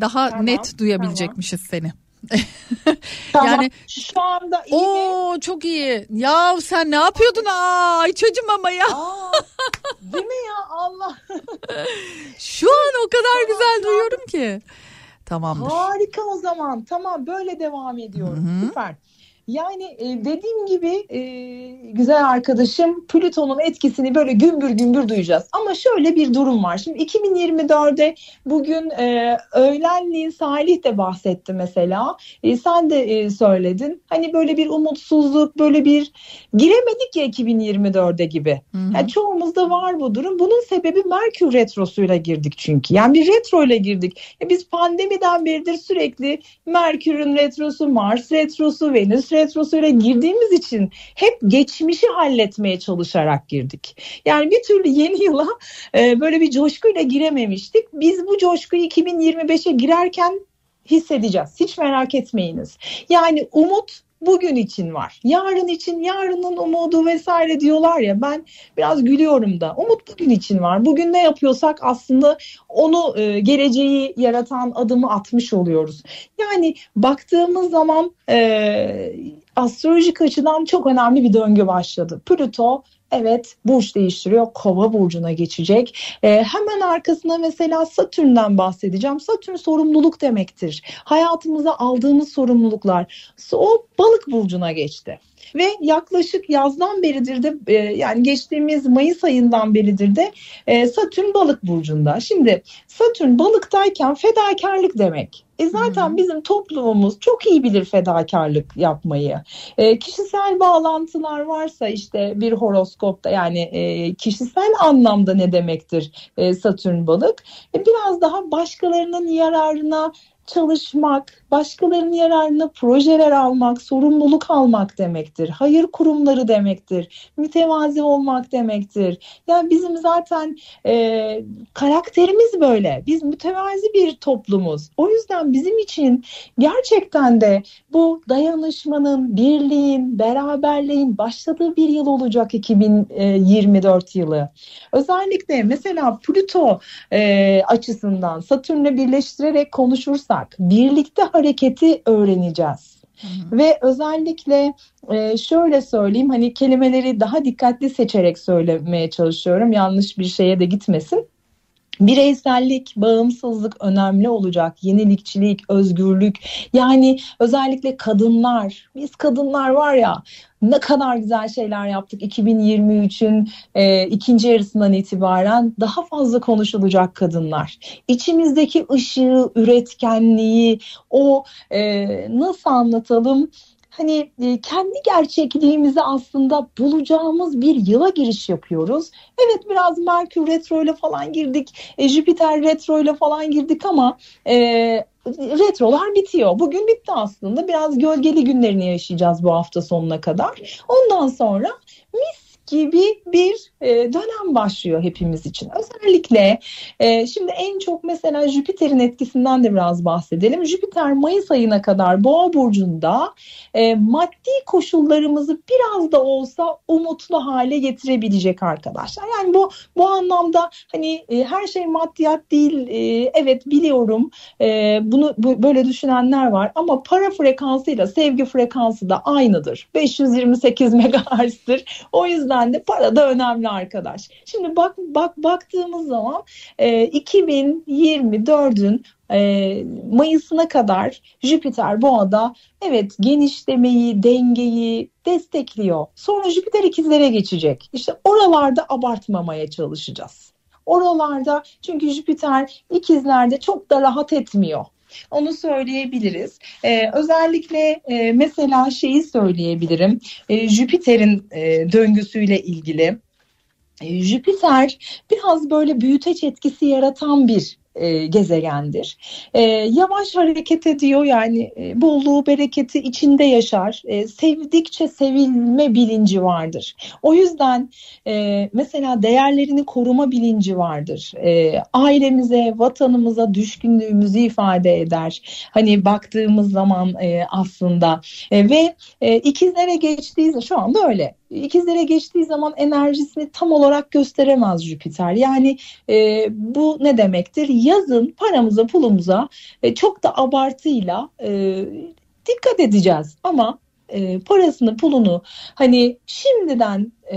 Daha Tamam, net duyabilecekmişiz seni. Tamam. Yani şu anda iyi mi? Oo çok iyi. Ya sen ne yapıyordun? Aa, ay çocuğum ama ya. Aa, değil mi ya Allah Şu an o kadar güzel duyuyorum ki. Tamamdır. Harika o zaman. Tamam böyle devam ediyorum. Hı hı. Süper. Yani e, dediğim gibi e, güzel arkadaşım Plüton'un etkisini böyle gümbür gümbür duyacağız. Ama şöyle bir durum var. Şimdi 2024'de bugün e, öğlenliğin Salih de bahsetti mesela. E, sen de e, söyledin. Hani böyle bir umutsuzluk, böyle bir giremedik ya 2024'de gibi. Hı hı. Yani çoğumuzda var bu durum. Bunun sebebi Merkür retrosuyla girdik çünkü. Yani bir retro ile girdik. E biz pandemiden beridir sürekli Merkür'ün retrosu, Mars retrosu, Venüs retrosuyla girdiğimiz için hep geçmişi halletmeye çalışarak girdik. Yani bir türlü yeni yıla e, böyle bir coşkuyla girememiştik. Biz bu coşkuyu 2025'e girerken hissedeceğiz. Hiç merak etmeyiniz. Yani umut bugün için var. Yarın için, yarının umudu vesaire diyorlar ya ben biraz gülüyorum da. Umut bugün için var. Bugün ne yapıyorsak aslında onu e, geleceği yaratan adımı atmış oluyoruz. Yani baktığımız zaman e, astrolojik açıdan çok önemli bir döngü başladı. Plüto Evet burç değiştiriyor. Kova burcuna geçecek. Ee, hemen arkasına mesela Satürn'den bahsedeceğim. Satürn sorumluluk demektir. Hayatımıza aldığımız sorumluluklar. O balık burcuna geçti. Ve yaklaşık yazdan beridir de e, yani geçtiğimiz Mayıs ayından beridir de e, Satürn balık burcunda. Şimdi Satürn balıktayken fedakarlık demek. E zaten bizim toplumumuz çok iyi bilir fedakarlık yapmayı. E, kişisel bağlantılar varsa işte bir horoskopta yani e, kişisel anlamda ne demektir e, Satürn balık? E, biraz daha başkalarının yararına çalışmak, başkalarının yararına projeler almak, sorumluluk almak demektir. Hayır kurumları demektir. Mütevazi olmak demektir. Yani bizim zaten e, karakterimiz böyle. Biz mütevazi bir toplumuz. O yüzden bizim için gerçekten de bu dayanışmanın, birliğin, beraberliğin başladığı bir yıl olacak 2024 yılı. Özellikle mesela Plüto e, açısından Satürn'le birleştirerek konuşursak birlikte hareketi öğreneceğiz. Ve özellikle e, şöyle söyleyeyim hani kelimeleri daha dikkatli seçerek söylemeye çalışıyorum yanlış bir şeye de gitmesin. Bireysellik, bağımsızlık önemli olacak. Yenilikçilik, özgürlük. Yani özellikle kadınlar. Biz kadınlar var ya ne kadar güzel şeyler yaptık 2023'ün e, ikinci yarısından itibaren daha fazla konuşulacak kadınlar. İçimizdeki ışığı, üretkenliği, o e, nasıl anlatalım? Hani e, kendi gerçekliğimizi aslında bulacağımız bir yıla giriş yapıyoruz. Evet biraz Merkür retro ile falan girdik, e, Jüpiter retro ile falan girdik ama e, retrolar bitiyor. Bugün bitti aslında. Biraz gölgeli günlerini yaşayacağız bu hafta sonuna kadar. Ondan sonra mis gibi bir e, dönem başlıyor hepimiz için. Özellikle e, şimdi en çok mesela Jüpiter'in etkisinden de biraz bahsedelim. Jüpiter Mayıs ayına kadar Boğa burcunda e, maddi koşullarımızı biraz da olsa umutlu hale getirebilecek arkadaşlar. Yani bu bu anlamda hani her şey maddiyat değil. Evet biliyorum. Bunu bu, böyle düşünenler var ama para frekansıyla sevgi frekansı da aynıdır. 528 MHz'dir. O yüzden de para da önemli arkadaş. Şimdi bak bak baktığımız zaman e, 2024'ün e, Mayıs'ına kadar Jüpiter Boğa'da evet genişlemeyi, dengeyi destekliyor. Sonra Jüpiter ikizlere geçecek. İşte oralarda abartmamaya çalışacağız. Oralarda çünkü Jüpiter ikizlerde çok da rahat etmiyor. Onu söyleyebiliriz. Ee, özellikle e, mesela şeyi söyleyebilirim. E, Jüpiter'in e, döngüsüyle ilgili. E, Jüpiter biraz böyle büyüteç etkisi yaratan bir e, gezegendir. E, yavaş hareket ediyor yani e, bolluğu bereketi içinde yaşar. E, sevdikçe sevilme bilinci vardır. O yüzden e, mesela değerlerini koruma bilinci vardır. E, ailemize, vatanımıza düşkünlüğümüzü ifade eder. Hani baktığımız zaman e, aslında e, ve e, ikizlere geçtiği şu anda öyle İkizlere geçtiği zaman enerjisini tam olarak gösteremez Jüpiter. Yani e, bu ne demektir? Yazın paramıza pulumuza e, çok da abartıyla e, dikkat edeceğiz. Ama e, parasını pulunu hani şimdiden e,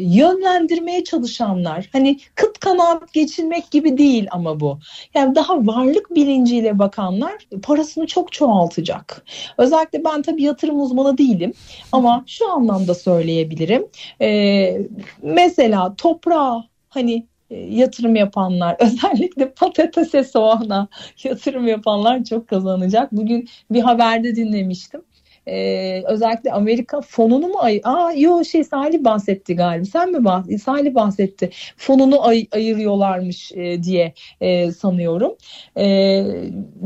yönlendirmeye çalışanlar hani kıt kanaat geçirmek gibi değil ama bu. Yani daha varlık bilinciyle bakanlar parasını çok çoğaltacak. Özellikle ben tabii yatırım uzmanı değilim ama şu anlamda söyleyebilirim. E, mesela toprağa hani yatırım yapanlar özellikle patatese soğana yatırım yapanlar çok kazanacak. Bugün bir haberde dinlemiştim e, özellikle Amerika fonunu mu ay Aa yo şey Salih bahsetti galiba. Sen mi bahsetti? Salih bahsetti. Fonunu ay ayırıyorlarmış e, diye e, sanıyorum. E,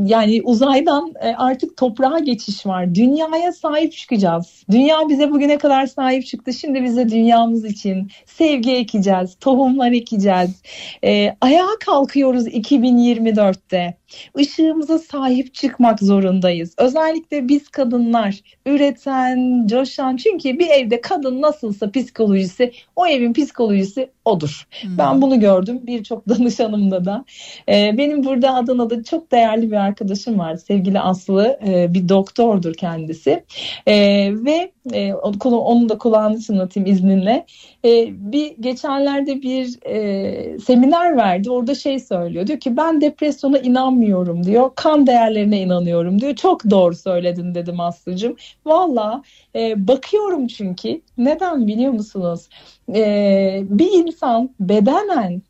yani uzaydan e, artık toprağa geçiş var. Dünyaya sahip çıkacağız. Dünya bize bugüne kadar sahip çıktı. Şimdi bize dünyamız için sevgi ekeceğiz. Tohumlar ekeceğiz. E, ayağa kalkıyoruz 2024'te. Işığımıza sahip çıkmak zorundayız. Özellikle biz kadınlar üreten, coşan çünkü bir evde kadın nasılsa psikolojisi o evin psikolojisi odur. Hmm. Ben bunu gördüm birçok danışanımda da. Ee, benim burada Adana'da çok değerli bir arkadaşım var. Sevgili Aslı e, bir doktordur kendisi. Ee, ve e, onun da kulağını çınlatayım izninle. Ee, bir geçenlerde bir e, seminer verdi. Orada şey söylüyor. Diyor ki ben depresyona inanmıyorum diyor. Kan değerlerine inanıyorum diyor. Çok doğru söyledin dedim Aslı'cığım. Valla e, bakıyorum çünkü. Neden biliyor musunuz? Ee, bir insan bedenen,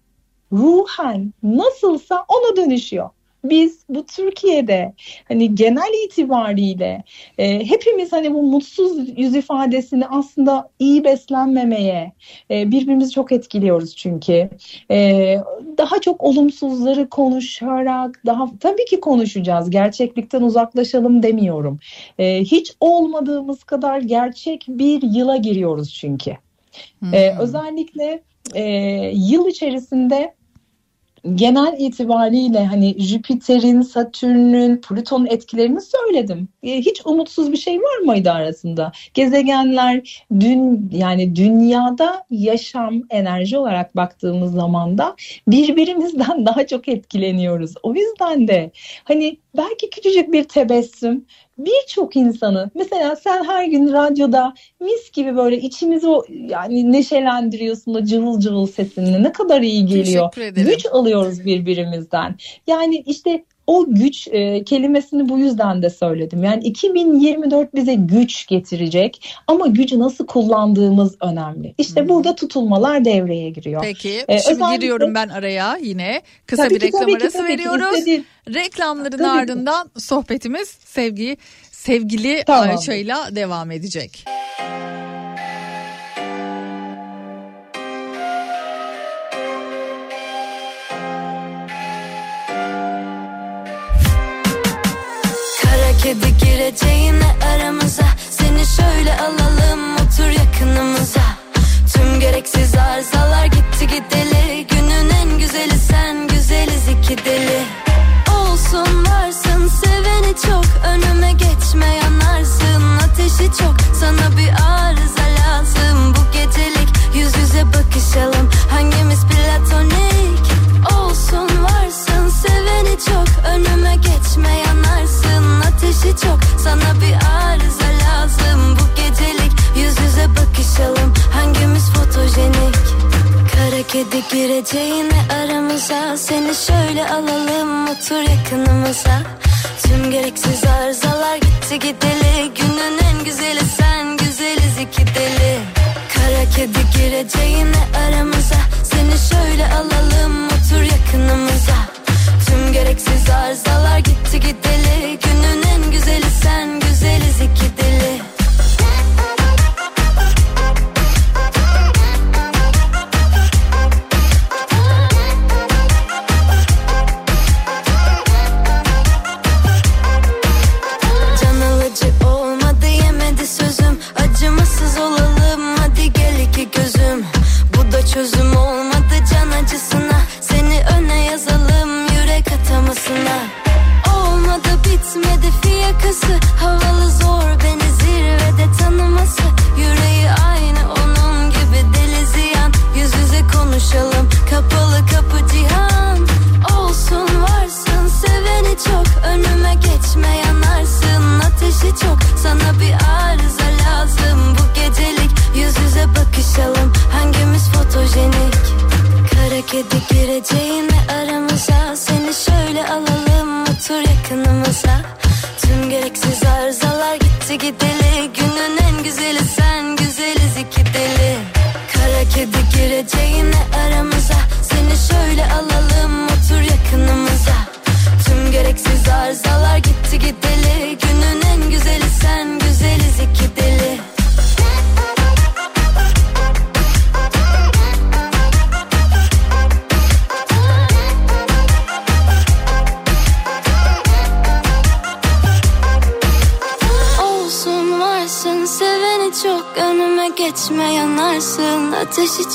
ruhen nasılsa ona dönüşüyor. Biz bu Türkiye'de hani genel itibariyle e, hepimiz hani bu mutsuz yüz ifadesini aslında iyi beslenmemeye e, birbirimizi çok etkiliyoruz çünkü. E, daha çok olumsuzları konuşarak daha tabii ki konuşacağız gerçeklikten uzaklaşalım demiyorum. E, hiç olmadığımız kadar gerçek bir yıla giriyoruz çünkü. Ee, özellikle e, yıl içerisinde genel itibariyle hani Jüpiter'in, Satürn'ün, Plüton'un etkilerini söyledim. E, hiç umutsuz bir şey var mıydı arasında? Gezegenler dün yani dünyada yaşam enerji olarak baktığımız zaman da birbirimizden daha çok etkileniyoruz. O yüzden de hani belki küçücük bir tebessüm birçok insanı mesela sen her gün radyoda mis gibi böyle içimizi o yani neşelendiriyorsun o cıvıl cıvıl sesinle ne kadar iyi geliyor. Güç alıyoruz birbirimizden. Yani işte o güç e, kelimesini bu yüzden de söyledim. Yani 2024 bize güç getirecek ama gücü nasıl kullandığımız önemli. İşte burada tutulmalar devreye giriyor. Peki Ee, şimdi özellikle- giriyorum ben araya yine. Kısa Tabii bir ki, reklam ki, arası ki. veriyoruz. İstediğin- Reklamların Tabii ki. ardından sohbetimiz sevgi sevgili Tamam. Ayça'yla devam edecek. Kara kedi gireceğine aramıza. Seni şöyle alalım otur yakınımıza. Tüm gereksiz arızalar gitti gideli. Günün en güzeli sen güzeliz iki deli. Olsun varsın seveni çok. Önüme geçme yanarsın ateşi çok. Sana bir arıza lazım. Bu gecelik Yüz yüze bakışalım. Hangimiz platonik seveni çok Önüme geçme yanarsın ateşi çok. Sana bir arıza lazım bu gecelik Yüz yüze bakışalım. Hangimiz fotojenik? Kara kedi gireceğine aramıza Seni şöyle alalım otur yakınımıza. Tüm gereksiz arızalar gitti gideli Günün en güzeli sen güzeliz iki deli. Kara kedi gireceğine aramıza Seni şöyle alalım otur yakınımıza Tüm gereksiz arızalar gitti gideli. Günün en güzeli sen güzeliz iki deli. Can alıcı kedi gireceğine aramıza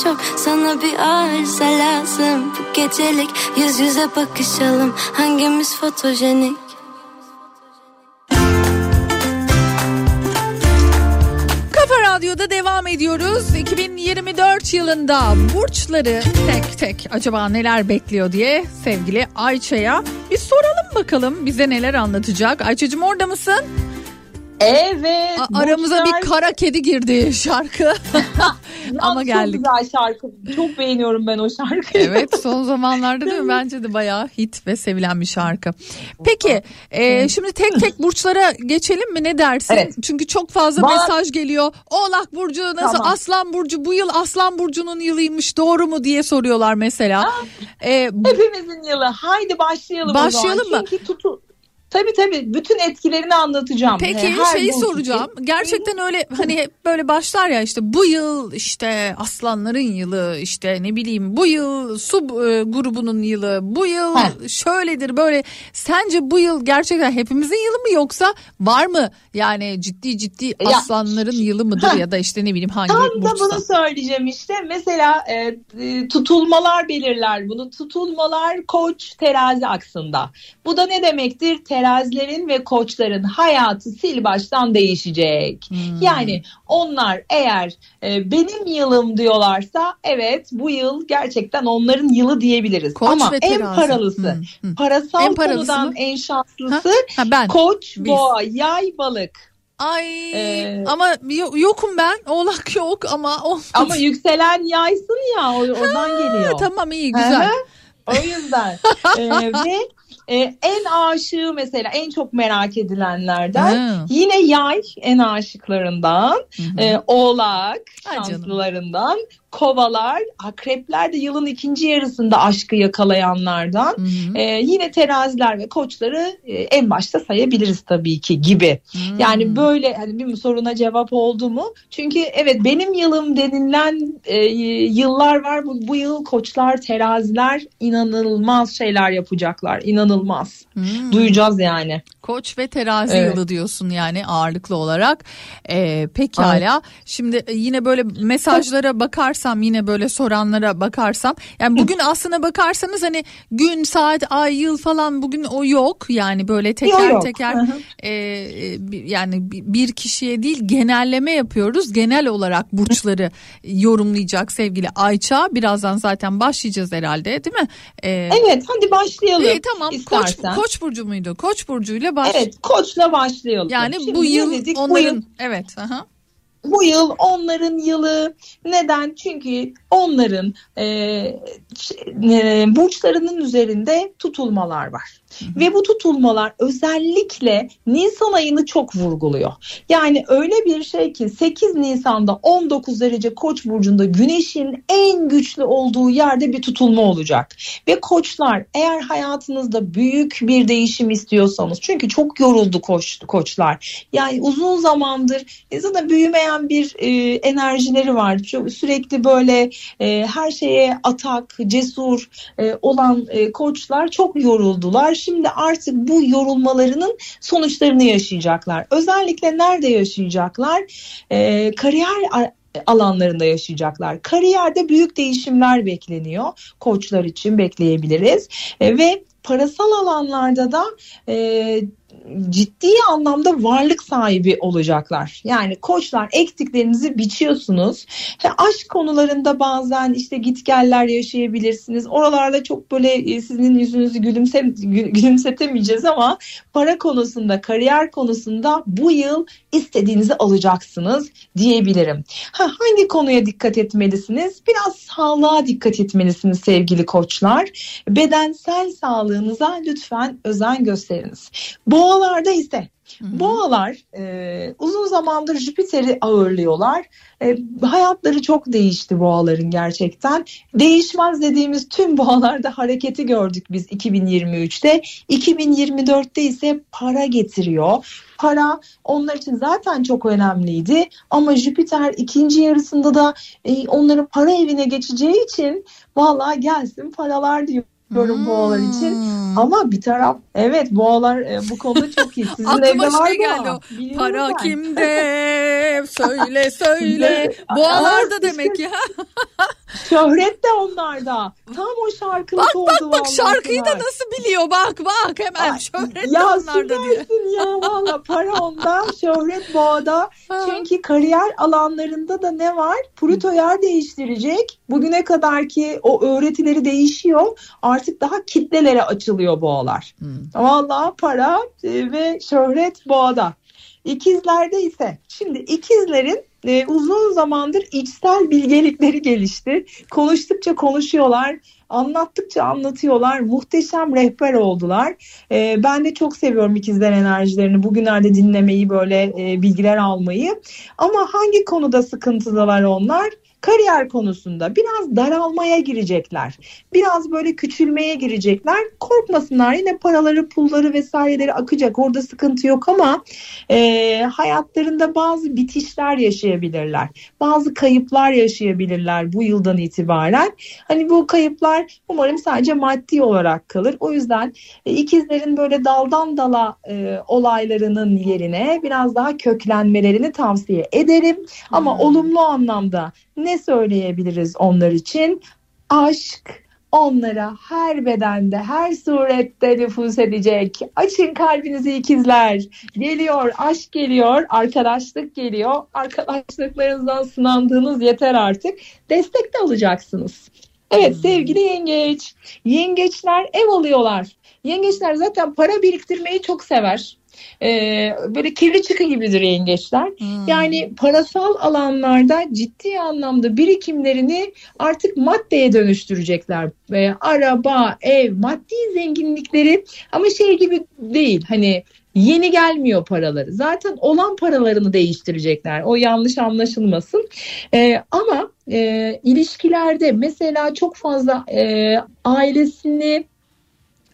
çok sana bir arıza lazım Bu gecelik yüz yüze bakışalım Hangimiz fotojenik Kafa Radyo'da devam ediyoruz. 2024 yılında burçları tek tek acaba neler bekliyor diye sevgili Ayça'ya bir soralım bakalım bize neler anlatacak. Ayça'cığım orada mısın? Evet. A- aramıza bir kara kedi girdi şarkı. Ama Çok geldik. güzel şarkı. Çok beğeniyorum ben o şarkıyı. Evet son zamanlarda değil mi? Bence de bayağı hit ve sevilen bir şarkı. Peki e, şimdi tek tek burçlara geçelim mi ne dersin? Evet. Çünkü çok fazla Bana- mesaj geliyor. Oğlak Burcu nasıl Tamam. Aslan Burcu bu yıl Aslan Burcu'nun yılıymış doğru mu diye soruyorlar mesela. E, bu- Hepimizin yılı. Haydi başlayalım, Başlayalım mı? Çünkü tutu... Tabii tabii bütün etkilerini anlatacağım. Peki her şeyi soracağım. için. Gerçekten öyle hani hep böyle başlar ya işte bu yıl işte aslanların yılı işte ne bileyim bu yıl su e, grubunun yılı bu yıl Heh. şöyledir böyle. Sence bu yıl gerçekten hepimizin yılı mı yoksa var mı yani ciddi ciddi Ya- aslanların yılı mıdır ya da işte ne bileyim hangi Tam da bunu söyleyeceğim işte. Mesela e, e, tutulmalar belirler bunu. Tutulmalar koç terazi aksında. Bu da ne demektir? Terazilerin ve koçların hayatı sil baştan değişecek. Hmm. Yani onlar eğer e, benim yılım diyorlarsa evet bu yıl gerçekten onların yılı diyebiliriz. Koç Ama ve en paralısı, Hmm, hmm. parasal En paralısı konudan mı? en şanslısı Ha, ben. koç, Biz. boğa, yay, balık. Ay Ee, ama yo- yokum ben oğlak yok ama o Ama yükselen yaysın ya o- oradan geliyor. tamam iyi güzel. O yüzden Ee, ve e, en aşığı mesela en çok merak edilenlerden Hı. yine yay en aşıklarından Hı hı. e, oğlak şanslılarından kovalar akrepler de yılın ikinci yarısında aşkı yakalayanlardan Hı hı. e, yine teraziler ve koçları e, en başta sayabiliriz tabii ki gibi. Hmm. Yani böyle hani bir soruna cevap oldu mu? Çünkü evet benim yılım denilen e, yıllar var. Bu, bu yıl koçlar, teraziler inanılmaz şeyler yapacaklar. İnanılmaz. Hmm. Duyacağız yani. Koç ve terazi Evet. yılı diyorsun yani ağırlıklı olarak. Ee, pekala. Şimdi e, yine böyle mesajlara bakarsam yine böyle soranlara bakarsam. Yani bugün aslına bakarsanız hani gün, saat, ay, yıl falan bugün o yok. Yani böyle teker Yok, teker Hı hı. e, e, yani bi- bir kişiye değil genelleme yapıyoruz. Genel olarak burçları yorumlayacak sevgili Ayça. Birazdan zaten başlayacağız herhalde değil mi? Ee, Evet hadi başlayalım. iyi, tamam. Koç, istersen. Koç burcu muydu? Koç burcuyla baş. Evet koçla başlayalım. Yani Şimdi bu yıl dedik? Bu onların yıl evet aha. bu yıl onların yılı neden? Çünkü onların e, e, burçlarının üzerinde tutulmalar var. Ve bu tutulmalar özellikle Nisan ayını çok vurguluyor. Yani öyle bir şey ki 8 Nisan'da 19 derece Koç burcunda Güneş'in en güçlü olduğu yerde bir tutulma olacak. Ve koçlar eğer hayatınızda büyük bir değişim istiyorsanız çünkü çok yoruldu koç, koçlar. Yani uzun zamandır zaten büyümeyen bir e, enerjileri var. Sürekli böyle e, her şeye atak, cesur e, olan e, koçlar çok yoruldular. Şimdi artık bu yorulmalarının sonuçlarını yaşayacaklar. Özellikle nerede yaşayacaklar? E, kariyer alanlarında yaşayacaklar. Kariyerde büyük değişimler bekleniyor. Koçlar için bekleyebiliriz. E, ve parasal alanlarda da e, ciddi anlamda varlık sahibi olacaklar. Yani koçlar ektiklerinizi biçiyorsunuz. Ha, aşk konularında bazen işte gitgeller yaşayabilirsiniz. Oralarda çok böyle e, sizin yüzünüzü gülümse, gü- gülümsetemeyeceğiz ama para konusunda, kariyer konusunda bu yıl istediğinizi alacaksınız diyebilirim. Ha, hangi konuya dikkat etmelisiniz? Biraz sağlığa dikkat etmelisiniz sevgili koçlar. Bedensel sağlığınıza lütfen özen gösteriniz. Boğalarda ise Boğalar e, uzun zamandır Jüpiter'i ağırlıyorlar. E, hayatları çok değişti boğaların gerçekten. Değişmez dediğimiz tüm boğalarda hareketi gördük biz 2023'te. 2024'te ise para getiriyor. Para onlar için zaten çok önemliydi ama Jüpiter ikinci yarısında da e, onların para evine geçeceği için vallahi gelsin paralar diyor Yorum boğalar için. Ama bir taraf evet boğalar e, bu konuda çok iyi. Sizin Aklıma evde var şey mı? geldi o. Para ben. kimde? Söyle söyle. Boğalarda Aa, demek ya. Şöhret de onlarda. Tam o şarkılık Bak oldu bak bak vallahi şarkıyı da nasıl biliyor bak bak hemen Ay, şöhret de Ya onlarda diye. ya valla para onda şöhret boğada çünkü kariyer alanlarında da ne var Pluto yer değiştirecek bugüne kadar ki o öğretileri değişiyor artık daha kitlelere açılıyor boğalar valla para e, ve şöhret boğada İkizlerde ise şimdi ikizlerin e, uzun zamandır içsel bilgelikleri gelişti. Konuştukça konuşuyorlar, anlattıkça anlatıyorlar. Muhteşem rehber oldular. E, ben de çok seviyorum ikizler enerjilerini. Bugünlerde dinlemeyi böyle e, bilgiler almayı. Ama hangi konuda sıkıntıdalar onlar? Kariyer konusunda biraz daralmaya girecekler. Biraz böyle küçülmeye girecekler. Korkmasınlar yine paraları, pulları vesaireleri akacak. Orada sıkıntı yok ama e, hayatlarında bazı bitişler yaşayabilirler. Bazı kayıplar yaşayabilirler bu yıldan itibaren. Hani bu kayıplar umarım sadece maddi olarak kalır. O yüzden e, ikizlerin böyle daldan dala e, olaylarının yerine biraz daha köklenmelerini tavsiye ederim. Ama olumlu anlamda ne söyleyebiliriz onlar için? Aşk onlara her bedende, her surette nüfus edecek. Açın kalbinizi ikizler. Geliyor, aşk geliyor, arkadaşlık geliyor. Arkadaşlıklarınızdan sınandığınız yeter artık. Destek de alacaksınız. Evet sevgili yengeç. Yengeçler ev alıyorlar. Yengeçler zaten para biriktirmeyi çok sever. Ee, böyle kirli çıkı gibidir yengeçler. Yani parasal alanlarda ciddi anlamda birikimlerini artık maddeye dönüştürecekler. Ee, araba, ev, maddi zenginlikleri ama şey gibi değil hani yeni gelmiyor paraları. Zaten olan paralarını değiştirecekler. O yanlış anlaşılmasın. Ee, ama e, ilişkilerde mesela çok fazla e, ailesini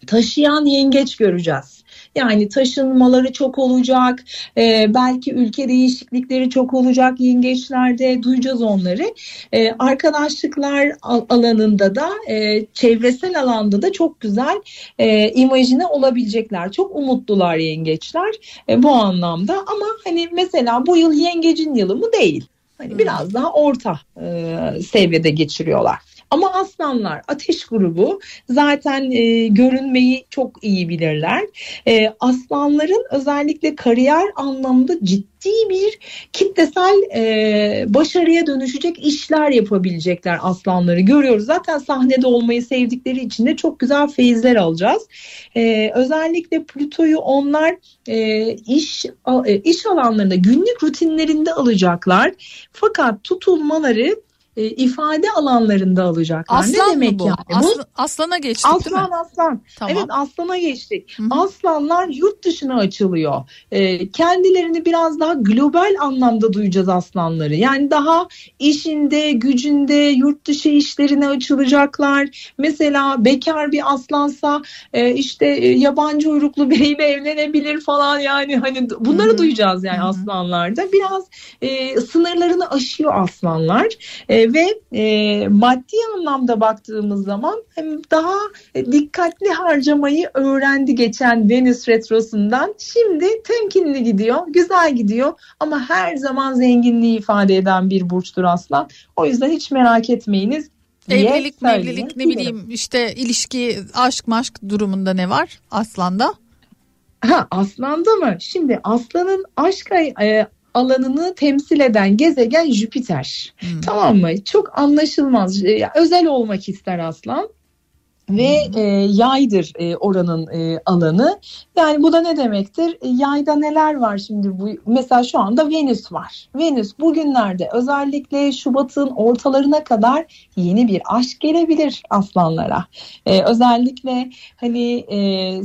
taşıyan yengeç göreceğiz. Yani taşınmaları çok olacak. Ee, belki ülke değişiklikleri çok olacak yengeçlerde duyacağız onları. Ee, arkadaşlıklar al- alanında da e, çevresel alanda da çok güzel e, imajine olabilecekler. Çok umutlular yengeçler e, bu anlamda. Ama hani mesela bu yıl yengecin yılı mı değil. Hani biraz daha orta e, seviyede geçiriyorlar. Ama aslanlar ateş grubu zaten e, görünmeyi çok iyi bilirler. E, aslanların özellikle kariyer anlamında ciddi bir kitlesel e, başarıya dönüşecek işler yapabilecekler aslanları görüyoruz. Zaten sahnede olmayı sevdikleri için de çok güzel feyizler alacağız. E, özellikle Plüto'yu onlar e, iş a- e, iş alanlarında günlük rutinlerinde alacaklar. Fakat tutulmaları e, ifade alanlarında alacaklar. Aslan ne demek bu? yani? Bu Aslan, aslana geçtik değil mi? Aslan aslan. Tamam. Evet aslana geçtik. Hı hı. Aslanlar yurt dışına açılıyor. Ee, kendilerini biraz daha global anlamda duyacağız aslanları. Yani daha işinde, gücünde, yurt dışı işlerine açılacaklar. Mesela bekar bir aslansa e, işte e, yabancı uyruklu biriyle evlenebilir falan yani hani bunları Hı hı. duyacağız yani Hı hı. aslanlarda. Biraz e, sınırlarını aşıyor aslanlar. E, ve e, maddi anlamda baktığımız zaman hem daha dikkatli harcamayı öğrendi geçen Venüs retrosundan. Şimdi temkinli gidiyor, güzel gidiyor ama her zaman zenginliği ifade eden bir burçtur aslan. O yüzden hiç merak etmeyiniz. Evlilik mevlilik ne bileyim işte ilişki aşk maşk durumunda ne var aslanda? Ha, aslanda mı? Şimdi aslanın aşk ay- e, alanını temsil eden gezegen Jüpiter. Hmm. Tamam mı? Çok anlaşılmaz. E, özel olmak ister aslan. Ve e, yaydır e, oranın e, alanı. Yani bu da ne demektir? E, yayda neler var şimdi? bu Mesela şu anda Venüs var. Venüs bugünlerde özellikle Şubat'ın ortalarına kadar yeni bir aşk gelebilir aslanlara. E, özellikle hani e,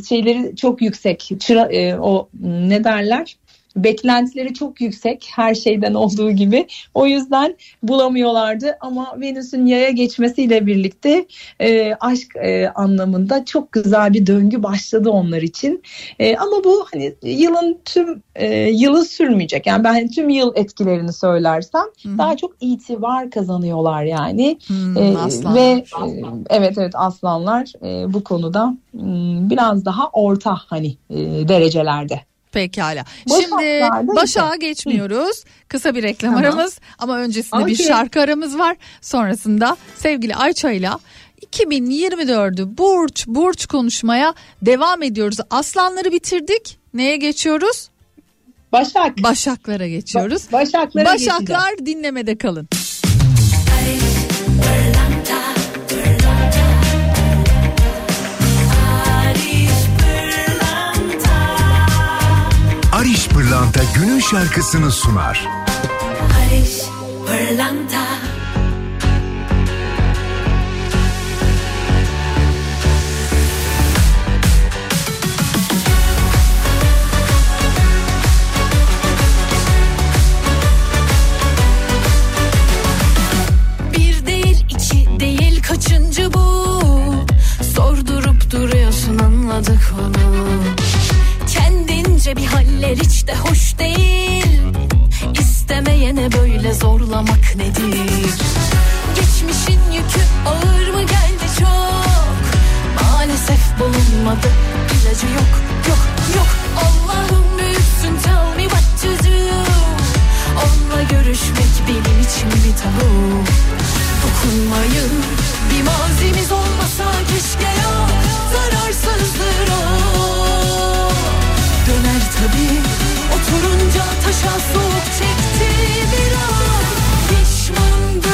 şeyleri çok yüksek. Çıra, e, o ne derler? Beklentileri çok yüksek her şeyden olduğu gibi. O yüzden bulamıyorlardı ama Venüs'ün yaya geçmesiyle birlikte e, aşk e, anlamında çok güzel bir döngü başladı onlar için. E, ama bu hani yılın tüm e, yılı sürmeyecek. Yani ben tüm yıl etkilerini söylersem daha çok itibar kazanıyorlar yani. Hmm, E, aslan. ve e, evet evet aslanlar e, bu konuda m, biraz daha orta hani e, derecelerde. Pekala. Başaklarda Şimdi Başak'a geçmiyoruz. Kısa bir reklam Tamam. aramız ama öncesinde bir Okey. şarkı aramız var. Sonrasında sevgili Ayça ile 2024'ü burç burç konuşmaya devam ediyoruz. Aslanları bitirdik. Neye geçiyoruz? Başak. Başaklara geçiyoruz. Başaklara Başaklar dinlemede kalın. Pırlanta günün şarkısını sunar. Barış Pırlanta. Bir değil iki değil kaçıncı bu? Sordurup duruyorsun anladık onu Kendince bir haller hiç de hoş değil. İstemeyene böyle zorlamak nedir? Geçmişin yükü ağır mı geldi çok? Maalesef bulunmadı ilacı yok yok yok. Allah'ım büyüksün tell me what to do. Onunla görüşmek benim için bir tabu. Dokunmayın bir mazimiz olmasa keşke ya. Zararsızdır o Döner tabi oturunca taşa soğuk çekti biraz. Pişmandır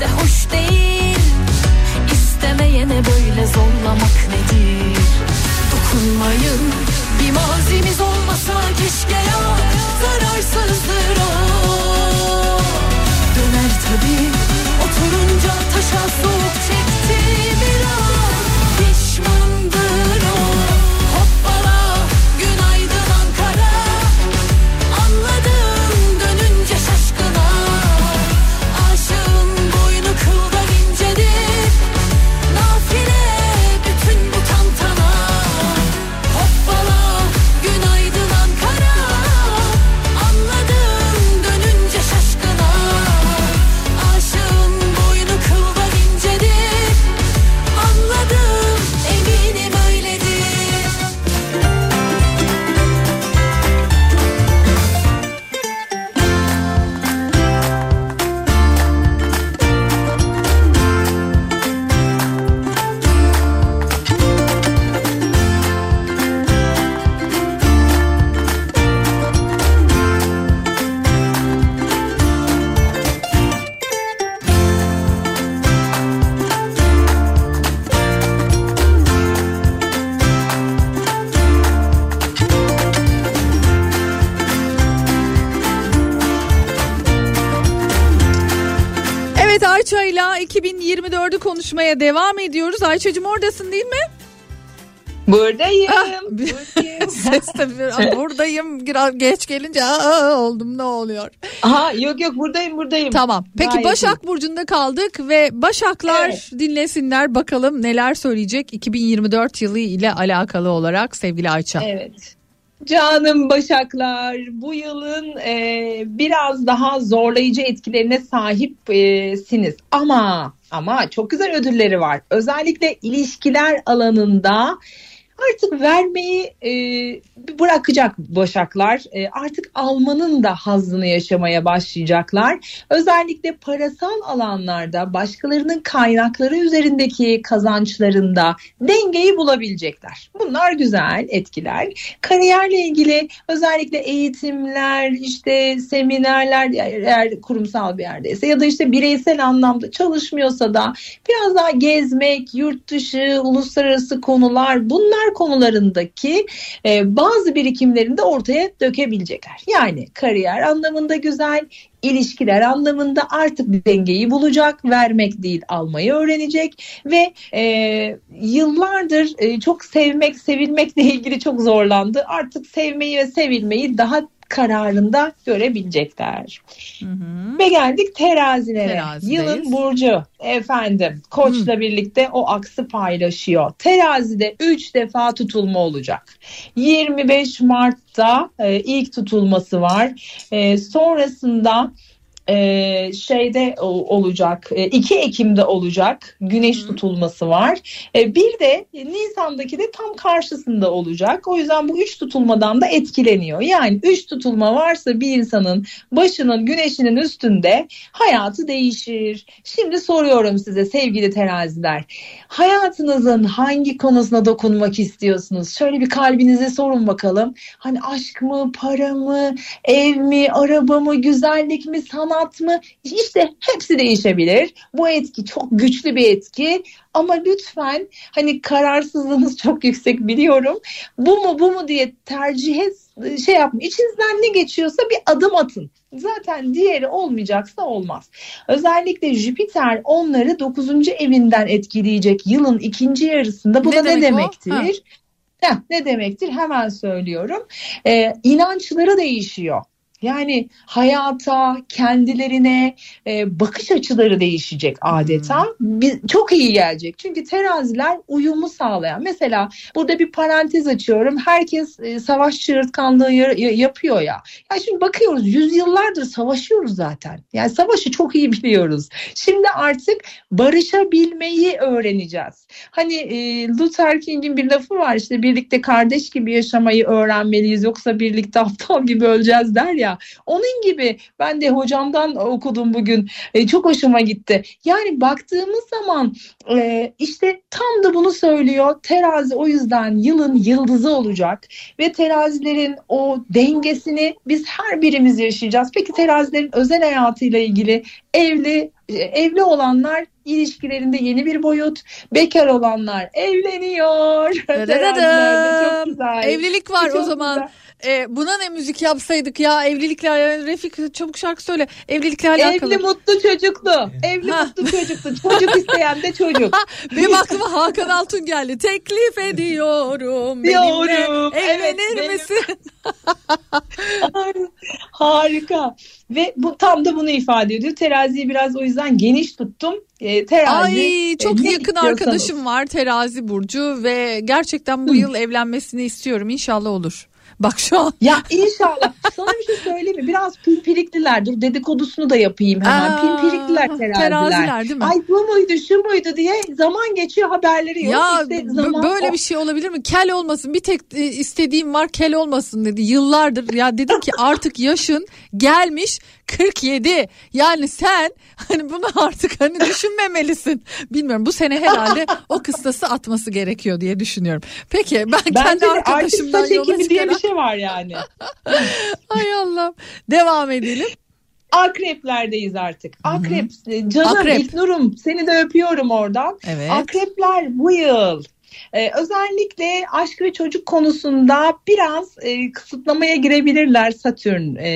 de hoş değil. İstemeyene böyle zorlamak nedir? Dokunmayın. Bir mazimiz olmasa keşke ya. Zararsızdır o. Döner tabi oturunca taşa soğuk çekti biraz konuşmaya devam ediyoruz. Ayça'cığım oradasın değil mi? Buradayım. Ses de bir- buradayım biraz geç gelince aa, oldum ne oluyor? Aha yok yok buradayım buradayım. Tamam. Peki Gayet Başak Burcu'nda kaldık ve Başaklar Evet. dinlesinler bakalım neler söyleyecek 2024 yılı ile alakalı olarak sevgili Ayça. Evet. Canım Başaklar bu yılın e, biraz daha zorlayıcı etkilerine sahipsiniz ama ama çok güzel ödülleri var. Özellikle ilişkiler alanında artık vermeyi e, bırakacak Başaklar. E, artık almanın da hazzını yaşamaya başlayacaklar. Özellikle parasal alanlarda başkalarının kaynakları üzerindeki kazançlarında dengeyi bulabilecekler. Bunlar güzel etkiler. Kariyerle ilgili özellikle eğitimler, işte seminerler eğer kurumsal bir yerdeyse ya da işte bireysel anlamda çalışmıyorsa da biraz daha gezmek, yurt dışı, uluslararası konular bunlar konularındaki e, bazı birikimlerini de ortaya dökebilecekler. Yani kariyer anlamında güzel, ilişkiler anlamında artık dengeyi bulacak, vermek değil almayı öğrenecek ve e, yıllardır e, çok sevmek, sevilmekle ilgili çok zorlandı. Artık sevmeyi ve sevilmeyi daha kararında görebilecekler. Ve geldik terazilere. Terazideyiz. Yılın burcu efendim koçla birlikte o aksı paylaşıyor. Terazide 3 defa tutulma olacak. 25 Mart'ta e, ilk tutulması var. E, sonrasında e, şeyde olacak. E, 2 Ekim'de olacak. Güneş tutulması var. E, bir de Nisan'daki de tam karşısında olacak. O yüzden bu üç tutulmadan da etkileniyor. Yani üç tutulma varsa bir insanın başının güneşinin üstünde hayatı değişir. Şimdi soruyorum size sevgili teraziler. Hayatınızın hangi konusuna dokunmak istiyorsunuz? Şöyle bir kalbinize sorun bakalım. Hani aşk mı, para mı, ev mi, araba mı, güzellik mi, sanat mı? İşte hepsi değişebilir. Bu etki çok güçlü bir etki. Ama lütfen hani kararsızlığınız çok yüksek biliyorum. Bu mu bu mu diye tercihe şey yapın. İçinizden ne geçiyorsa bir adım atın. Zaten diğeri olmayacaksa olmaz. Özellikle Jüpiter onları 9. evinden etkileyecek yılın ikinci yarısında. Bu Ne da ne demek o? demektir? Ha. Heh, ne demektir? Hemen söylüyorum. Ee, inançları değişiyor. Yani hayata, kendilerine e, bakış açıları değişecek adeta. Bir- çok iyi gelecek. Çünkü teraziler uyumu sağlayan. Mesela burada bir parantez açıyorum. Herkes e, savaş çığırtkanlığı ya- ya- yapıyor ya. Ya şimdi bakıyoruz yüzyıllardır savaşıyoruz zaten. Yani savaşı çok iyi biliyoruz. Şimdi artık barışabilmeyi öğreneceğiz. Hani e, Luther King'in bir lafı var işte birlikte kardeş gibi yaşamayı öğrenmeliyiz yoksa birlikte aptal gibi öleceğiz der ya. Onun gibi ben de hocamdan okudum bugün. E, çok hoşuma gitti. Yani baktığımız zaman e, işte tam da bunu söylüyor. Terazi o yüzden yılın yıldızı olacak ve terazilerin o dengesini biz her birimiz yaşayacağız. Peki terazilerin özel hayatıyla ilgili evli evli olanlar ilişkilerinde yeni bir boyut, bekar olanlar evleniyor. Çok güzel. Evlilik var o Çok zaman. güzel. E, buna ne müzik yapsaydık ya evlilikle. Refik çabuk şarkı söyle. Evlilikle alakalı. Evli mutlu çocuklu. Evli mutlu çocuklu. Çocuk isteyen de çocuk. Benim aklıma Hakan Altun geldi. Teklif ediyorum. Benimle Diyorum. Evet, evlenir benim- misin? Harika. Ve bu tam da bunu ifade ediyor. Teraziyi biraz o yüzden geniş tuttum. E, terazi. Ay çok e, yakın arkadaşım var terazi burcu ve gerçekten bu yıl evlenmesini istiyorum. İnşallah olur. Bak şu an. Ya inşallah. Sana bir şey söyleyeyim mi? Biraz pimpirikliler. Dur dedikodusunu da yapayım hemen. Aa, pimpirikliler teraziler. teraziler değil mi? Ay bu muydu şu muydu diye zaman geçiyor haberleri yok. Ya İşte zaman böyle o- bir şey olabilir mi? Kel olmasın. Bir tek e, istediğim var kel olmasın dedi. Yıllardır ya dedim ki artık yaşın gelmiş 47. Yani sen hani bunu artık hani düşünmemelisin. Bilmiyorum bu sene herhalde o kıstası atması gerekiyor diye düşünüyorum. Peki ben Bence kendi arkadaşımdan yola ekimi diye bir çıkarak. şey var yani. Ay Allah'ım. Devam edelim. Akreplerdeyiz artık. Akrep e, canım Akrep. İlknur'um seni de öpüyorum oradan. Evet. Akrepler bu yıl e, özellikle aşk ve çocuk konusunda biraz e, kısıtlamaya girebilirler. Satürn e,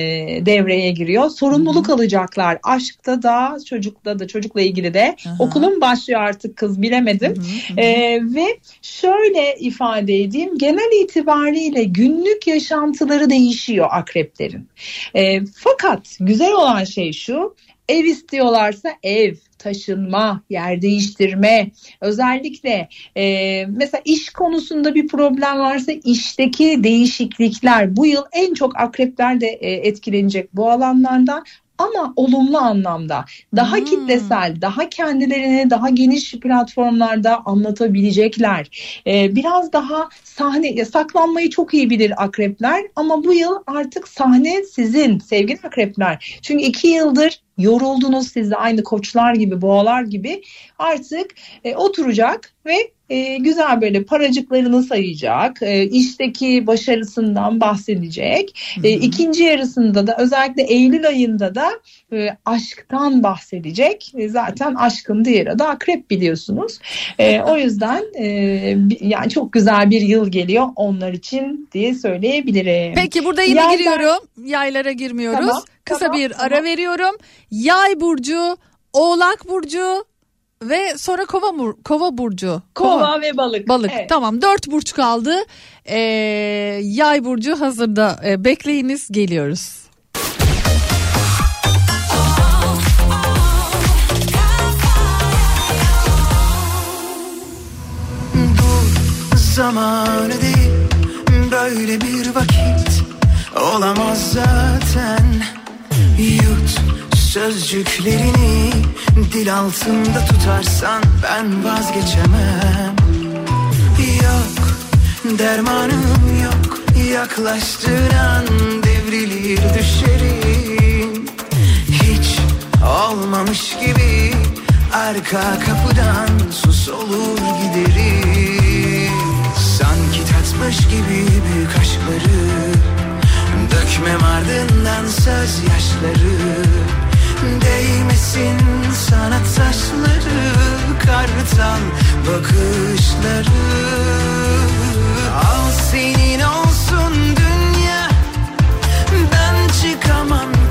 devreye giriyor. Sorumluluk alacaklar. Aşkta da çocukta da çocukla ilgili de. Okulum başlıyor artık kız bilemedim. E, ve şöyle ifade edeyim. Genel itibariyle günlük yaşantıları değişiyor akreplerin. E, fakat güzel olan şey şu Ev istiyorlarsa ev, taşınma, yer değiştirme, özellikle e, mesela iş konusunda bir problem varsa işteki değişiklikler. Bu yıl en çok akrepler de e, etkilenecek bu alanlardan ama olumlu anlamda daha Hmm. kitlesel, daha kendilerini daha geniş platformlarda anlatabilecekler. Ee, biraz daha sahne saklanmayı çok iyi bilir akrepler ama bu yıl artık sahne sizin sevgili akrepler. Çünkü iki yıldır yoruldunuz siz de aynı koçlar gibi boğalar gibi artık e, oturacak ve e, güzel böyle paracıklarını sayacak, e, işteki başarısından bahsedecek. E, ikinci yarısında da özellikle Eylül ayında da e, aşktan bahsedecek. E, zaten aşkın diğeri adı akrep biliyorsunuz. E, o yüzden e, yani çok güzel bir yıl geliyor onlar için diye söyleyebilirim. Peki burada yine Yaylar- giriyorum. Yaylara girmiyoruz. Tamam, Kısa tamam, bir tamam. ara veriyorum. Yay burcu, Oğlak burcu ve sonra Kova mur- Kova burcu. Kova ve balık. Balık. Evet. Tamam dört burç kaldı. Ee, yay burcu hazırda. Ee, bekleyiniz geliyoruz. Zamanı değil böyle bir vakit olamaz zaten Yut sözcüklerini dil altında tutarsan ben vazgeçemem. Yok dermanım yok yaklaştığın an devrilir düşerim Hiç olmamış gibi arka kapıdan sus olur giderim. Sanki tatmış gibi büyük aşkları Dökmem ardından söz yaşları Değmesin sana taşları Kartal bakışları. Al senin olsun dünya. Ben çıkamam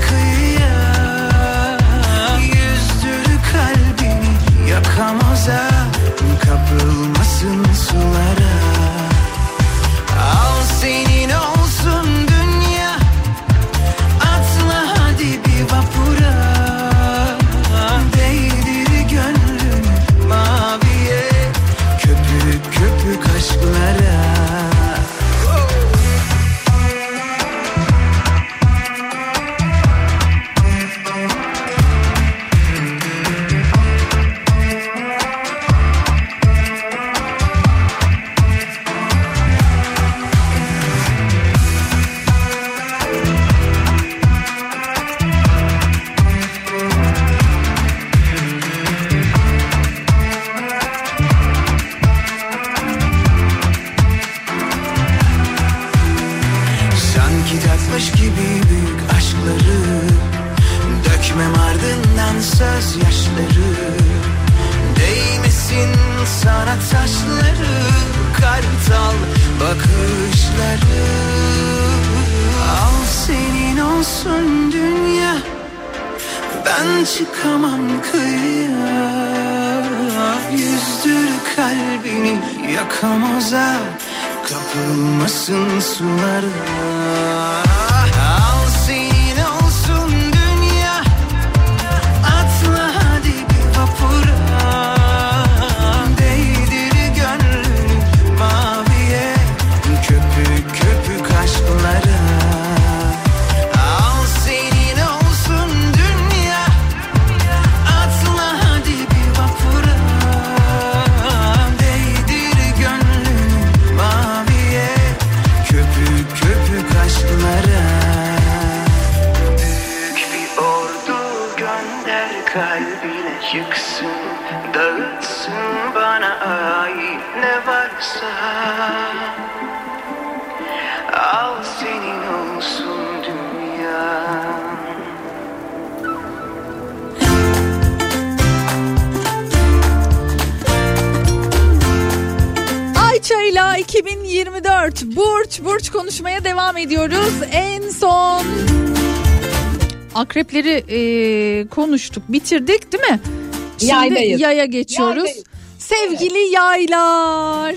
akrepleri e, konuştuk, bitirdik değil mi? Şimdi Yaydayız. yaya geçiyoruz. Yaydayız. Sevgili yaylar.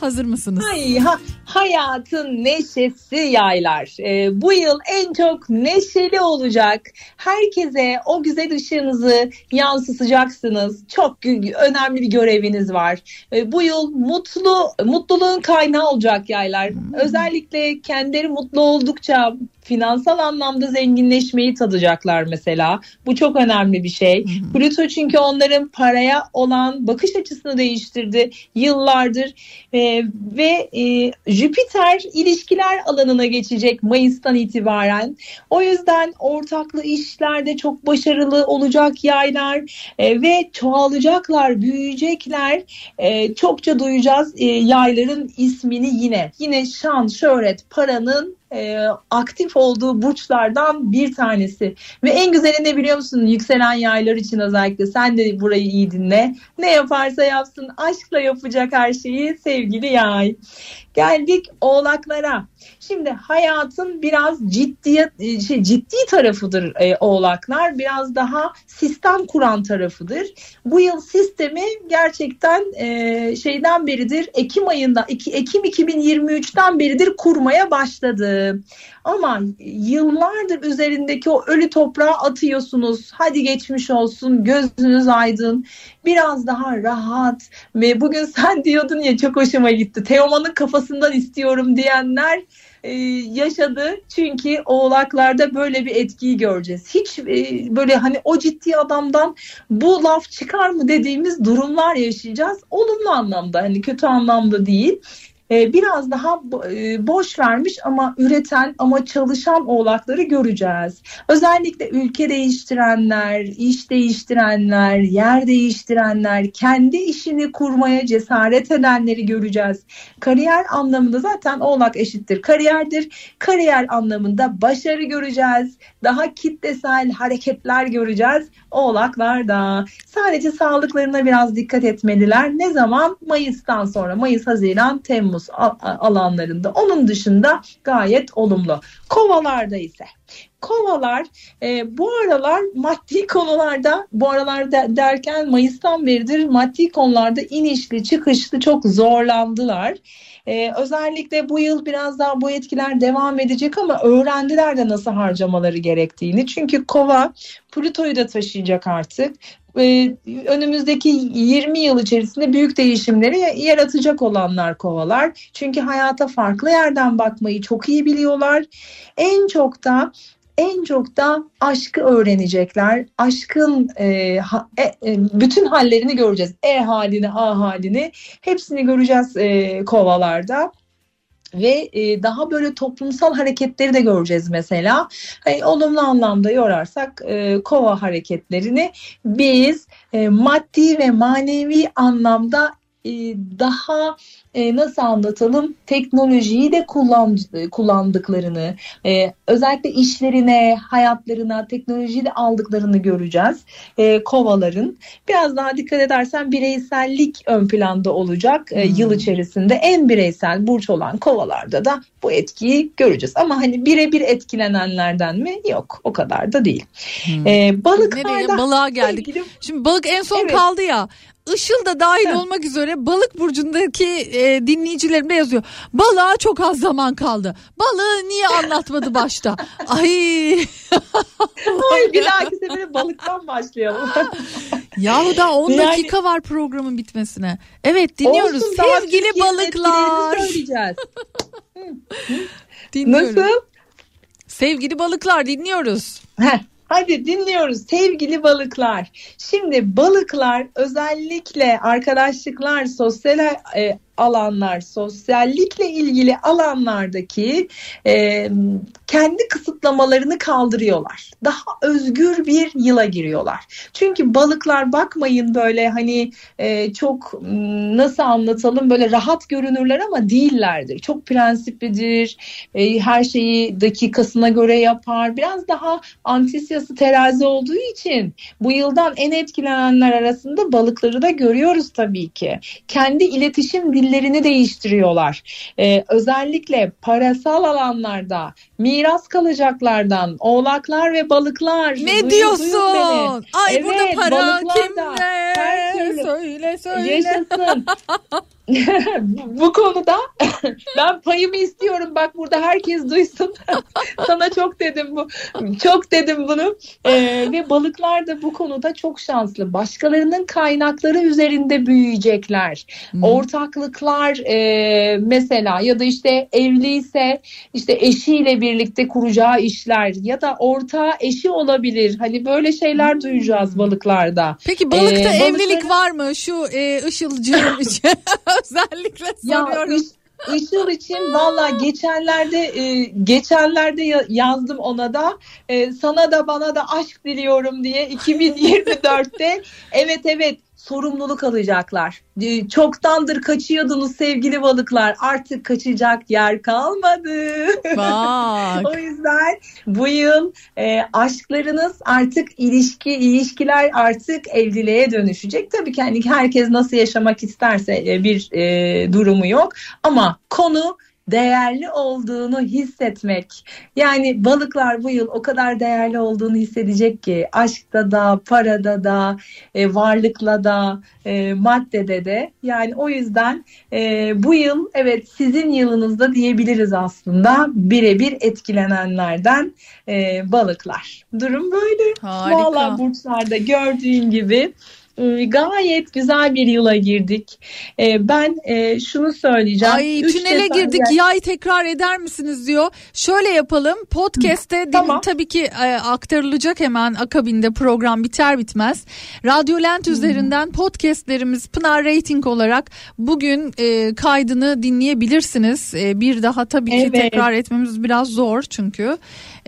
Hazır mısınız? Ay, ha, Hayatın neşesi yaylar. Ee, bu yıl en çok neşeli olacak. Herkese o güzel ışığınızı yansıtacaksınız. Çok önemli bir göreviniz var. Ee, bu yıl mutlu mutluluğun kaynağı olacak yaylar. Özellikle kendileri mutlu oldukça finansal anlamda zenginleşmeyi tadacaklar mesela. Bu çok önemli bir şey. Plüto çünkü onların paraya olan bakış açısını değiştirdi yıllardır Ee, ve e, Jüpiter ilişkiler alanına geçecek Mayıs'tan itibaren. O yüzden ortaklı işlerde çok başarılı olacak yaylar e, ve çoğalacaklar, büyüyecekler. E, çokça duyacağız e, yayların ismini yine. Yine şan, şöhret, paranın e, aktif olduğu burçlardan bir tanesi. Ve en güzeli ne biliyor musun? Yükselen yaylar için özellikle sen de burayı iyi dinle. Ne yaparsa yapsın aşkla yapacak her şeyi sevgili yay. Geldik oğlaklara. Şimdi hayatın biraz ciddi şey, ciddi tarafıdır e, oğlaklar. Biraz daha sistem kuran tarafıdır. Bu yıl sistemi gerçekten e, şeyden beridir Ekim ayında Ekim 2023'ten beridir kurmaya başladı. Ama yıllardır üzerindeki o ölü toprağı atıyorsunuz. Hadi geçmiş olsun, gözünüz aydın. Biraz daha rahat ve bugün sen diyordun ya çok hoşuma gitti. Teoman'ın kafasından istiyorum diyenler e, yaşadı. Çünkü oğlaklarda böyle bir etkiyi göreceğiz. Hiç e, böyle hani o ciddi adamdan bu laf çıkar mı dediğimiz durumlar yaşayacağız. Olumlu anlamda hani kötü anlamda değil. E, biraz daha e, boş vermiş ama üreten ama çalışan oğlakları göreceğiz. Özellikle ülke değiştirenler, iş değiştirenler, yer değiştirenler, kendi işini kurmaya cesaret edenleri göreceğiz. Kariyer anlamında zaten oğlak eşittir kariyerdir. Kariyer anlamında başarı göreceğiz. Daha kitlesel hareketler göreceğiz oğlaklarda. Sadece sağlıklarına biraz dikkat etmeliler. Ne zaman? Mayıs'tan sonra. Mayıs, Haziran, Temmuz a- alanlarında. Onun dışında gayet olumlu. Kovalarda ise Kovalar e, bu aralar maddi konularda bu aralar de- derken Mayıs'tan beridir maddi konularda inişli çıkışlı çok zorlandılar. E, özellikle bu yıl biraz daha bu etkiler devam edecek ama öğrendiler de nasıl harcamaları gerektiğini. Çünkü kova Plüto'yu da taşıyacak artık. E, önümüzdeki 20 yıl içerisinde büyük değişimleri yaratacak olanlar kovalar. Çünkü hayata farklı yerden bakmayı çok iyi biliyorlar. En çok da en çok da aşkı öğrenecekler. Aşkın e, ha- e, e, bütün hallerini göreceğiz. E halini, A halini hepsini göreceğiz e, kovalarda ve e, daha böyle toplumsal hareketleri de göreceğiz mesela. Hani olumlu anlamda yorarsak e, kova hareketlerini biz e, maddi ve manevi anlamda daha e, nasıl anlatalım? Teknolojiyi de kullan, kullandıklarını e, özellikle işlerine hayatlarına teknolojiyi de aldıklarını göreceğiz. E, kovaların. Biraz daha dikkat edersen bireysellik ön planda olacak e, yıl içerisinde. En bireysel burç olan kovalarda da bu etkiyi göreceğiz. Ama hani birebir etkilenenlerden mi? Yok o kadar da değil. E, balıklarda Nereye balığa geldik. sevgili- Şimdi balık en son Evet. kaldı ya. Işıl da dahil Heh. olmak üzere balık burcundaki e, dinleyicilerim de yazıyor. Balığa çok az zaman kaldı. Balığı niye anlatmadı başta? Ay Ay, bir dahaki sefere balıktan başlayalım. yahu daha 10 Yani- dakika var programın bitmesine. Evet dinliyoruz. Olsun, Sevgili balıklar. Nasıl? Sevgili balıklar dinliyoruz. Heh, hadi dinliyoruz sevgili balıklar. Şimdi balıklar özellikle arkadaşlıklar, sosyal e, alanlar, sosyallikle ilgili alanlardaki e, kendi kısıtlamalarını kaldırıyorlar. Daha özgür bir yıla giriyorlar. Çünkü balıklar bakmayın böyle hani e, çok m, nasıl anlatalım böyle rahat görünürler ama değillerdir. Çok prensiplidir. E, her şeyi dakikasına göre yapar. Biraz daha antisyası terazi olduğu için bu yıldan en etkilenenler arasında balıkları da görüyoruz tabii ki. Kendi iletişim dillerini değiştiriyorlar. Ee, özellikle parasal alanlarda miras kalacaklarlardan oğlaklar ve balıklar. Ne diyorsun? Ay Evet, burada para kimde? Söyle söyle. Yaşasın. bu konuda ben payımı istiyorum. Bak burada herkes duysun. Sana çok dedim bu. Çok dedim bunu. Ee, ve balıklar da bu konuda çok şanslı. Başkalarının kaynakları üzerinde büyüyecekler. Ortaklıklar e, mesela ya da işte evliyse işte eşiyle birlikte kuracağı işler ya da ortağı eşi olabilir. Hani böyle şeyler duyacağız balıklarda. Peki balıkta Ee, evlilik balıkların- var mı? Şu e, ışılcığın için özellikle Ya soruyorum. Iş- Işıl için valla geçenlerde e, geçenlerde ya- yazdım ona da. E, sana da bana da aşk diliyorum diye 2024'te evet evet sorumluluk alacaklar. E, Çoktandır kaçıyordunuz sevgili balıklar artık kaçacak yer kalmadı. Bak. o yüzden bu yıl e, aşklarınız artık ilişki ilişkiler artık evliliğe dönüşecek. Tabii ki hani herkes nasıl yaşamak isterse e, bir e, durumu yok ama konu değerli olduğunu hissetmek. Yani balıklar bu yıl o kadar değerli olduğunu hissedecek ki aşkta da, parada da, e, varlıkla da, e, maddede de. Yani o yüzden e, bu yıl evet sizin yılınızda diyebiliriz aslında birebir etkilenenlerden e, balıklar. Durum böyle. Harika. Vallahi burçlarda gördüğün gibi gayet güzel bir yıla girdik. E, ben e, şunu söyleyeceğim. Ay Üç tünele girdik yay tekrar eder misiniz diyor. Şöyle yapalım podcast'te din- Tamam. tabii ki e, aktarılacak hemen akabinde program biter bitmez. Radyo Lent üzerinden podcast'lerimiz Pınar Rating olarak bugün e, kaydını dinleyebilirsiniz. Bir daha tabii ki Evet. tekrar etmemiz biraz zor çünkü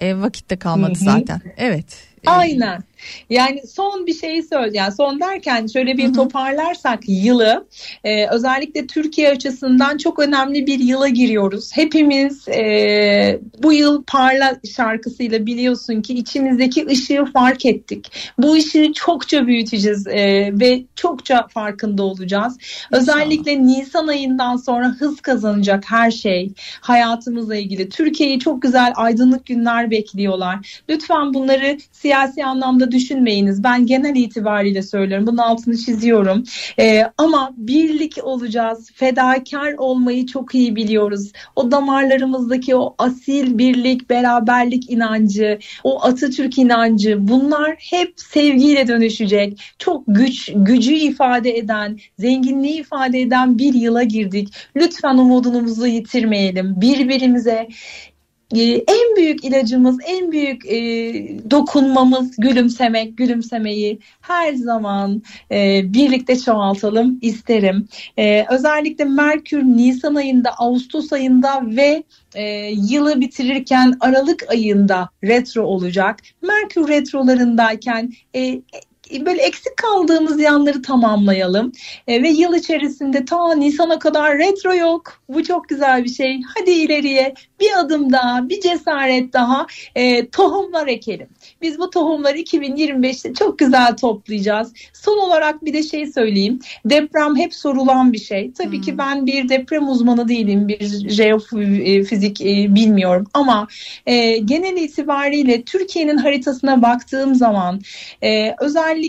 vakitte kalmadı Hı hı. zaten. Evet. Aynen. Yani son bir şeyi söyle. Yani son derken şöyle bir toparlarsak yılı e, özellikle Türkiye açısından çok önemli bir yıla giriyoruz. Hepimiz e, bu yıl Parla şarkısıyla biliyorsun ki içimizdeki ışığı fark ettik. Bu ışığı çokça büyüteceğiz e, ve çokça farkında olacağız. Özellikle Nisan ayından sonra hız kazanacak her şey hayatımızla ilgili. Türkiye'yi çok güzel aydınlık günler bekliyorlar. Lütfen bunları siyasi anlamda düşünmeyiniz. Ben genel itibariyle söylüyorum. Bunun altını çiziyorum. Ee, ama birlik olacağız. Fedakar olmayı çok iyi biliyoruz. O damarlarımızdaki o asil birlik, beraberlik inancı, o Atatürk inancı bunlar hep sevgiyle dönüşecek. Çok güç, gücü ifade eden, zenginliği ifade eden bir yıla girdik. Lütfen umudumuzu yitirmeyelim. Birbirimize e, en büyük ilacımız, en büyük e, dokunmamız gülümsemek, gülümsemeyi her zaman e, birlikte çoğaltalım isterim. E, özellikle Merkür Nisan ayında, Ağustos ayında ve e, yılı bitirirken Aralık ayında retro olacak. Merkür retrolarındayken e, böyle eksik kaldığımız yanları tamamlayalım. E, ve yıl içerisinde ta Nisan'a kadar retro yok. Bu çok güzel bir şey. Hadi ileriye bir adım daha, bir cesaret daha e, tohumlar ekelim. Biz bu tohumları 2025'te çok güzel toplayacağız. Son olarak bir de şey söyleyeyim. Deprem hep sorulan bir şey. Tabii ki ben bir deprem uzmanı değilim. Bir jeofizik e, bilmiyorum. Ama e, genel itibariyle Türkiye'nin haritasına baktığım zaman e, özellikle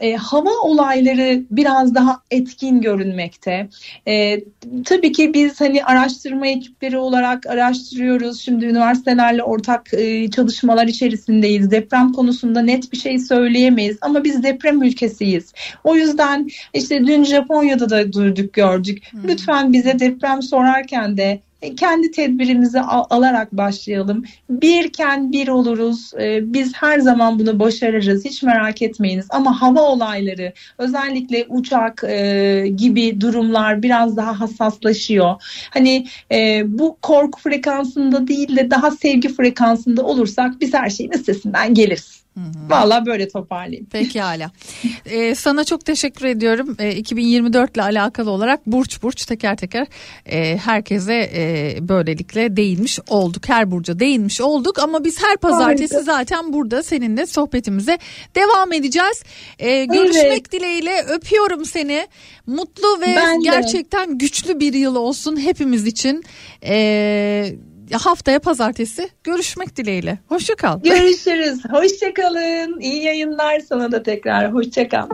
e, hava olayları biraz daha etkin görünmekte. E, tabii ki biz hani araştırma ekipleri olarak araştırıyoruz. Şimdi üniversitelerle ortak e, çalışmalar içerisindeyiz. Deprem konusunda net bir şey söyleyemeyiz ama biz deprem ülkesiyiz. O yüzden işte dün Japonya'da da duyduk gördük. Lütfen bize deprem sorarken de kendi tedbirimizi al- alarak başlayalım. Birken bir oluruz. E, Biz her zaman bunu başarırız. Hiç merak etmeyiniz. Ama hava olayları özellikle uçak e, gibi durumlar biraz daha hassaslaşıyor. Hani e, bu korku frekansında değil de daha sevgi frekansında olursak biz her şeyin üstesinden geliriz. Vallahi böyle toparlayayım. Pekala. Ee, sana çok teşekkür ediyorum. Ee, 2024 ile alakalı olarak burç burç teker teker e, herkese e, böylelikle değinmiş olduk. Her burca değinmiş olduk ama biz her pazartesi Harika. zaten burada seninle sohbetimize devam edeceğiz. Ee, görüşmek dileğiyle öpüyorum seni. Mutlu ve Ben de. gerçekten güçlü bir yıl olsun hepimiz için. Ee, haftaya pazartesi görüşmek dileğiyle. Hoşçakal. Görüşürüz. Hoşçakalın. İyi yayınlar sana da tekrar. Hoşçakal.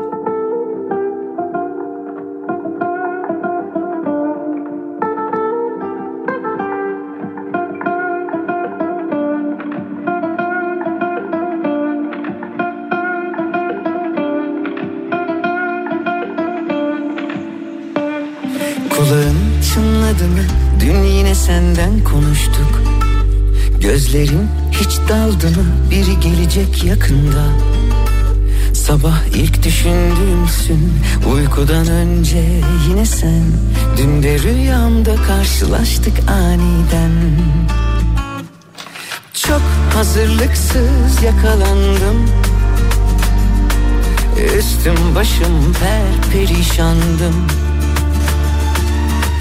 Kulağın çınladı mı? Dün yine senden konuştuk. Gözlerin hiç daldı mı? Biri gelecek yakında. Sabah ilk düşündüğümsün uykudan önce yine sen. Dün de rüyamda karşılaştık aniden. Çok hazırlıksız yakalandım. Üstüm başım per perişandım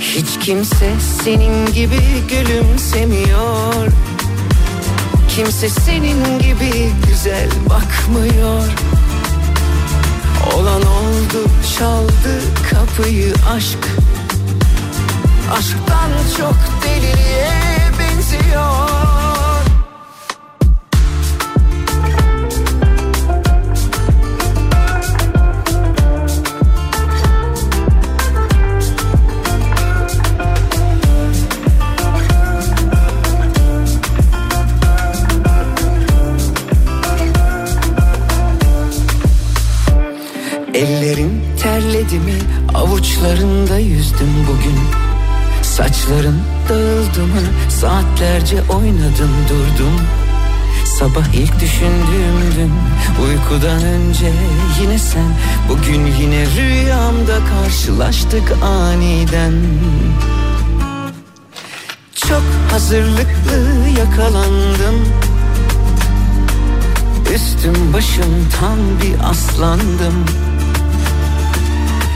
Hiç kimse senin gibi gülümsemiyor. Kimse senin gibi güzel bakmıyor. Olan oldu çaldı kapıyı aşk. Aşktan çok deliliğe benziyor mi avuçlarında yüzdüm bugün. Saçların dağıldı mı? Saatlerce oynadım durdum. Sabah ilk düşündüğümdün uykudan önce yine sen. Bugün yine rüyamda karşılaştık aniden. Çok hazırlıklı yakalandım. Üstüm başım tam bir aslandım